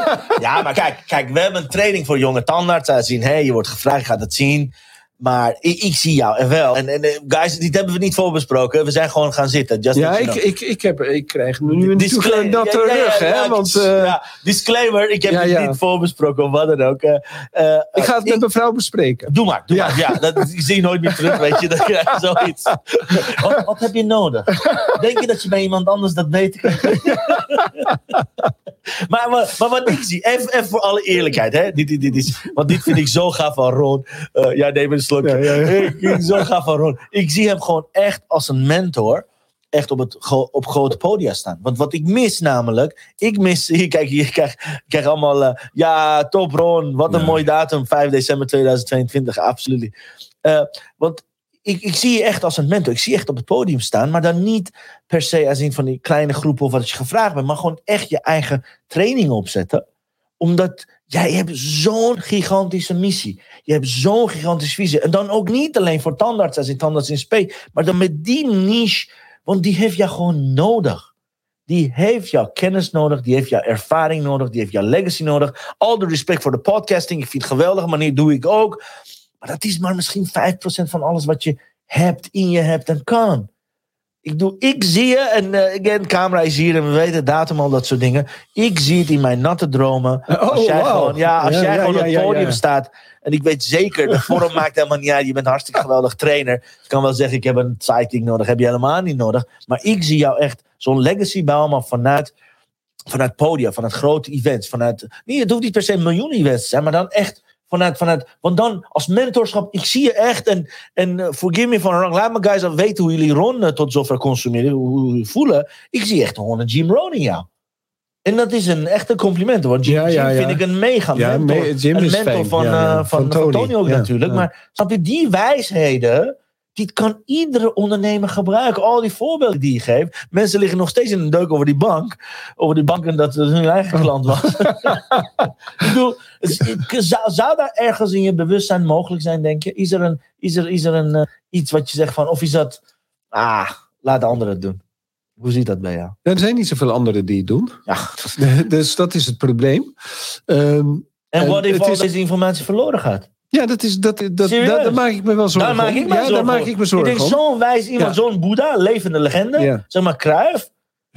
ja, maar kijk, kijk, we hebben een training voor jonge tandarts. Zij zien, hé, hey, je wordt gevraagd, je gaat het zien. Maar ik, ik zie jou en wel. En, en eh, guys, dit hebben we niet voorbesproken. We zijn gewoon gaan zitten. Just Ja, ik, ik, ik, heb, ik krijg nu een Disclaimer- natuurlijk natte ja, ja, ja, rug, hè? Want ja, eh, disclaimer, ik heb het ja. niet voorbesproken of wat dan ook. Eh, ik ga het met mevrouw bespreken. Doe maar, doe maar. Ja, dat zie je nooit meer terug, weet je. Dan krijg je zoiets. Wat, wat heb je nodig? Denk je dat je bij iemand anders dat beter kan? maar, maar, maar wat ik zie, even, even voor alle eerlijkheid. Hè? Dit, dit, dit is, want dit vind ik zo gaaf van Ron. Ja, neem een slokje. Ja, ja, ja. Ik zo van zie hem gewoon echt als een mentor. echt op, het, op grote podia staan. Want wat ik mis namelijk, ik mis, hier kijk, hier krijg, ik krijg allemaal, eh, ja, top Ron, wat een mooie datum, 5 december 2022, absoluut. Eh, want ik, ik zie je echt als een mentor, ik zie je echt op het podium staan, maar dan niet per se als een van die kleine groepen of wat je gevraagd bent, maar gewoon echt je eigen training opzetten. Omdat jij hebt zo'n gigantische missie. Je hebt zo'n gigantische visie. En dan ook niet alleen voor tandarts als in tandarts in spe, maar dan met die niche, want die heeft jou gewoon nodig. Die heeft jouw kennis nodig, die heeft jouw ervaring nodig, die heeft jouw legacy nodig. Al de respect voor de podcasting, ik vind het geweldig, maar dit doe ik ook. Maar dat is maar misschien 5% van alles wat je hebt, in je hebt en kan. Ik, doe, ik zie je, en eh again, camera is hier en we weten datum al, dat soort dingen. Ik zie het in mijn natte dromen. Oh, als jij wauw. gewoon, ja, als Ja, jij ja, gewoon ja, op het podium staat. En ik weet zeker, de vorm maakt helemaal niet uit. Je bent een hartstikke geweldig trainer. Je kan wel zeggen, ik heb een sidekick nodig. Heb je helemaal niet nodig. Maar ik zie jou echt zo'n legacy bouwen, vanuit, vanuit podia, vanuit grote events. Vanuit, nee, het hoeft niet per se miljoenen events te zijn, maar dan echt vanuit, vanuit want dan als mentorschap, ik zie je echt en, en eh, forgive me van wrong, laat me guys al weten hoe jullie Ron eh, tot zover consumeren, hoe hoe jullie voelen. Ik zie echt gewoon een Jim Rohn in jou. En dat is een echte compliment, want Jim, Ja, ja, Jim ja. vind ik een mega Ja, mentor. me- Jim een mentor van, eh, van, Van van Tony. Tony, ook natuurlijk. Maar snap je, die wijsheden, die kan iedere ondernemer gebruiken. Al die voorbeelden die je geeft. Mensen liggen nog steeds in een deuk over die bank. Over die bank en dat het hun eigen klant was. ik bedoel, zou, zou daar ergens in je bewustzijn mogelijk zijn, denk je? Is er, een, is er, is er een, eh, iets wat je zegt van, of is dat, ah, laat de anderen het doen. Hoe ziet dat bij jou? Er zijn niet zoveel anderen die het doen. Ja. Dus dat is het probleem. Ehm, En wat if al is- deze informatie verloren gaat? Ja, dat is, dat, dat, Serieus? daar, maak ik me wel zorgen Daar maak ik me ja, zorgen daar maak ik me Ik zorgen denk, om. zo'n wijs iemand, zo'n boeddha, levende legende, zeg maar Kruif,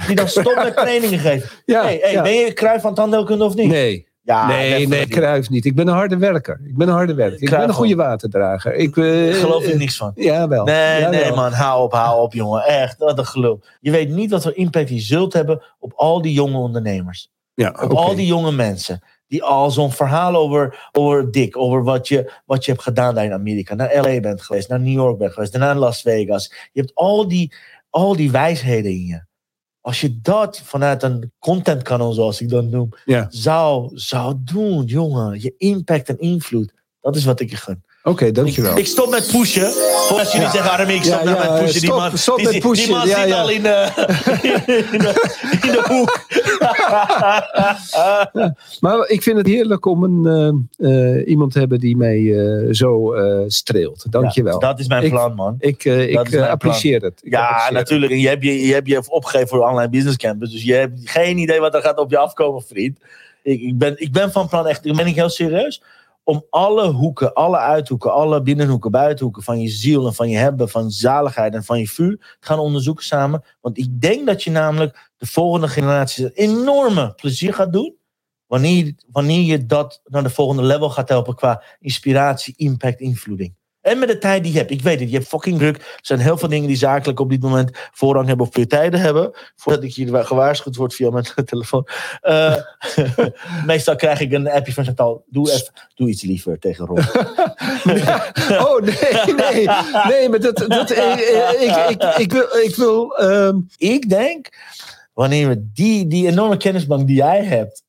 die dan stopt met trainingen geven. Ja, hey, hey. Ben je Kruif van tandheelkunde of niet? Nee, Ja, nee, nee. Kruif niet. Ik ben een harde werker. Ik ben een harde werker. Ik ben een goede waterdrager. Ik eh, Ik geloof er eh, niks van. Ja, wel. Nee, ja, nee wel. man, hou op, hou op jongen. Echt, wat een gelul. Je weet niet wat voor impact je zult hebben op al die jonge ondernemers. Ja, Op al die jonge mensen. Die al zo'n verhaal over, over Dick, over wat je, wat je hebt gedaan daar in Amerika. Naar LA bent geweest, naar New York bent geweest, daarna naar Las Vegas. Je hebt al die, al die wijsheden in je. Als je dat vanuit een contentkanon, zoals ik dat noem, Ja. zou, zou doen, jongen. Je impact en invloed. Dat in wat ik je gun. Oké, dankjewel. Ik stop met pushen. Als jullie Ja. zeggen, Armin, ik stop Ja, ja, met pushen. die stop- man, stop die, met die- pushen. Die man zit al in de, in de, in de hoek. Maar ik vind het heerlijk om een, eh, eh, iemand te hebben die mij eh, zo eh, streelt. Dankjewel. Dat is mijn Ik- plan, man. ik eh, ik eh, apprecieer het. Ik Ja, apprecieer natuurlijk. Je hebt je, je hebt je opgegeven voor de online business campus. Dus je hebt geen idee wat er gaat op je afkomen, vriend. Ik, ik, ben, ik ben van plan, echt, ik ben ik heel serieus. Om alle hoeken, alle uithoeken, alle binnenhoeken, buitenhoeken van je ziel en van je hebben, van zaligheid en van je vuur te gaan onderzoeken samen. Want ik denk dat je namelijk de volgende generatie een enorme plezier gaat doen. Wanneer, wanneer je dat naar de volgende level gaat helpen qua inspiratie, impact, invloeding. En met de tijd die je hebt. Ik weet het, je hebt fucking druk. Er zijn heel veel dingen die zakelijk op dit moment voorrang hebben of tijden hebben. Voordat ik hier gewaarschuwd word via mijn telefoon. Eh, meestal krijg ik een appje van Chantal. Doe, even, doe iets liever tegen Ron. Oh nee, nee, nee, maar dat, dat, eh, eh, ik, ik, ik wil, ik wil ehm, ik denk, wanneer we die, die enorme kennisbank die jij hebt,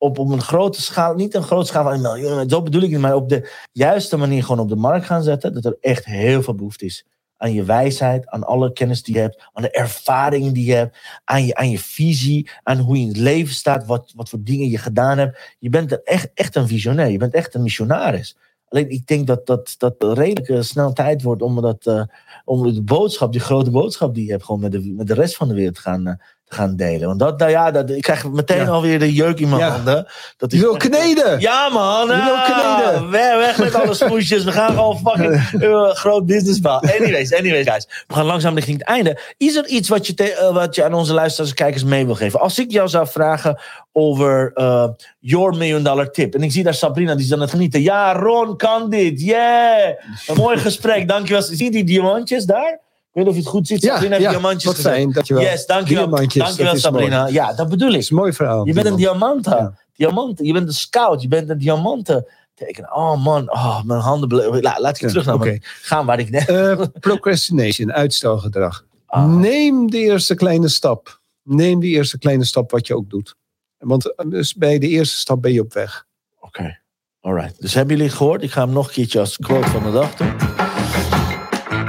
op, op een grote schaal, niet een grote schaal van miljoenen, zo bedoel ik niet, maar op de juiste manier gewoon op de markt gaan zetten, dat er echt heel veel behoefte is. Aan je wijsheid, aan alle kennis die je hebt, aan de ervaringen die je hebt, aan je, aan je visie, aan hoe je in het leven staat, wat, wat voor dingen je gedaan hebt. Je bent echt, echt een visionair, je bent echt een missionaris. Alleen ik denk dat dat, dat redelijk eh, snel tijd wordt om, dat, eh, om de boodschap, die grote boodschap die je hebt, gewoon met de, met de rest van de wereld te gaan, eh, gaan delen. Want dat, nou ja, dat, ik krijg meteen Ja. alweer de jeuk in mijn Ja. handen. Dat je is wil kneden. ja, man. Je wil ah, kneden. weg, weg met alle smoesjes. We gaan gewoon fucking uh, groot business bouwen. Anyways, anyways, guys. We gaan langzaam richting het einde. Is er iets wat je, te- eh, wat je aan onze luisteraars en kijkers mee wil geven? Als ik jou zou vragen over eh, your million dollar tip. En ik zie daar Sabrina, die is aan het genieten. Ja, Ron kan dit. Yeah. Een mooi gesprek. Dankjewel. Zie je die diamantjes daar? Ik weet niet of je het goed ziet. Ja, Sabrina ja, diamantjes wat fijn. Dankjewel. Yes, dankjewel. Diamantjes, dankjewel dat Sabrina. mooi. Ja, dat bedoel Dat ik. is een mooi verhaal. Je bent een diamanta. Ja. Diamanten. Je bent een scout. Je bent een diamanten. Teken. Oh man, oh, mijn handen. ble- La, laat ik terug naar oké. me gaan waar ik net. Eh, procrastination, uitstelgedrag. Neem de eerste kleine stap. Neem die eerste kleine stap wat je ook doet. Want eh, dus bij de eerste stap ben je op weg. Oké, alright. Dus hebben jullie gehoord? Ik ga hem nog een keertje als quote van de dag doen.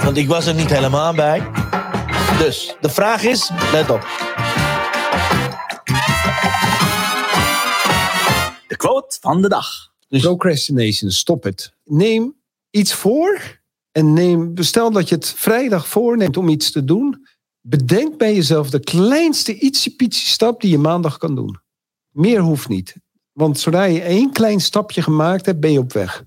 Want ik was er niet helemaal bij. Dus, de vraag is, let op. De quote van de dag. Dus, Procrastination, stop het. Neem iets voor. En neem, bestel dat je het vrijdag voorneemt om iets te doen. Bedenk bij jezelf de kleinste ietsje stap die je maandag kan doen. Meer hoeft niet. Want zodra je één klein stapje gemaakt hebt, ben je op weg.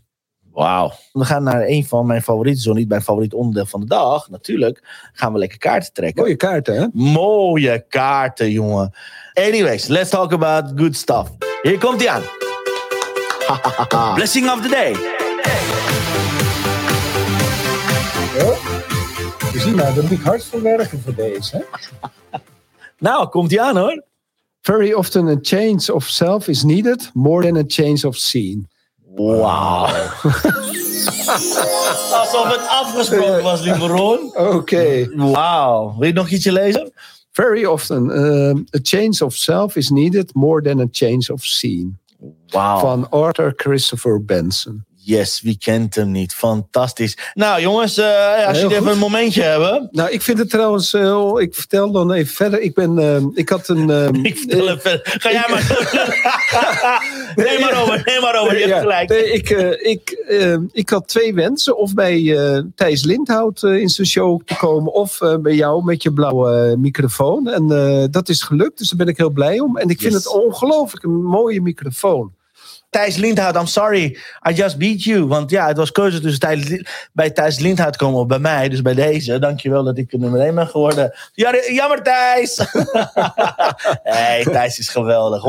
Wauw. We gaan naar een van mijn favorieten, zo niet mijn favoriet onderdeel van de dag. Natuurlijk gaan we lekker kaarten trekken. Mooie kaarten, hè? Mooie kaarten, jongen. Anyways, let's talk about good stuff. Hier komt hij aan. Blessing of the day. Je ziet maar, daar moet ik hard voor werken voor deze. Nou, komt hij aan hoor. Very often a change of self is needed, more than a change of scene. Wauw. Alsof het afgesproken was, lieve Ron. Oké. Wauw. Wil je nog ietsje lezen? Very often uh, a change of self is needed, more than a change of scene. Wauw. Van Arthur Christopher Benson. Yes, wie kent hem niet? Fantastisch. Nou jongens, eh, als Heel jullie even een momentje hebben. Nou, ik vind het trouwens, eh, ik vertel dan even verder. Ik ben, eh, ik had een... eh, Ik vertel verder. Ga jij maar Neem maar over, neem maar over. Je hebt gelijk. nee, ik, eh, ik, eh, ik had twee wensen. Of bij eh, Thijs Lindhout in zijn show te komen. Of bij jou met je blauwe microfoon. En dat is gelukt. Dus daar ben ik heel blij om. En ik vind Yes. het ongelooflijk een mooie microfoon. Thijs Lindhout, I'm sorry. I just beat you. Want ja, het was keuze tussen Thijs, bij Thijs Lindhout komen of bij mij. Dus bij deze, dankjewel dat ik nummer 1 ben geworden. Ja, Jammer Thijs. hey, Thijs is geweldig.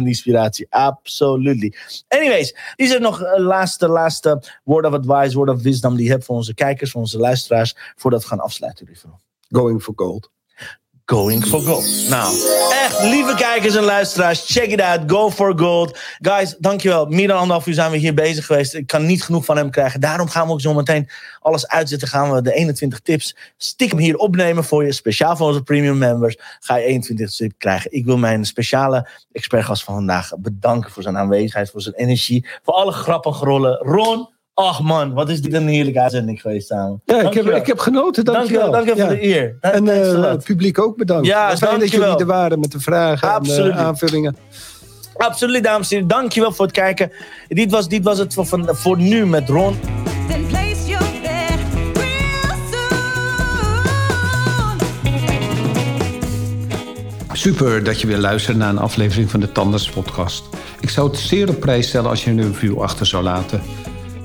100% inspiratie. Absolutely. Anyways, is er nog een laatste, laatste word of advice, word of wisdom die je hebt voor onze kijkers, voor onze luisteraars, voordat we gaan afsluiten, lieve? Going for gold. Going for gold. Nou, echt, lieve kijkers en luisteraars, check it out. Go for gold. Guys, dankjewel. Meer dan anderhalf uur zijn we hier bezig geweest. Ik kan niet genoeg van hem krijgen. Daarom gaan we ook zo meteen alles uitzetten. Gaan we de 21 tips stiekem hier opnemen voor je. Speciaal voor onze premium members ga je 21 tips krijgen. Ik wil mijn speciale expertgast van vandaag bedanken voor zijn aanwezigheid, voor zijn energie, voor alle grappige rollen. Ron, ach man, wat is dit een heerlijke uitzending geweest samen. Ja, ik heb, ik heb genoten. Dankjewel. Dankjewel, dankjewel Ja. voor de eer. En eh, het publiek ook bedankt. Ja, Fijn dat jullie er waren met de vragen Absoluut. en eh, aanvullingen. Absoluut, dames en heren. Dankjewel voor het kijken. Dit was, dit was het voor, van, voor nu met Ron. Super dat je weer luistert naar een aflevering van de Tanders podcast. Ik zou het zeer op prijs stellen als je een review achter zou laten.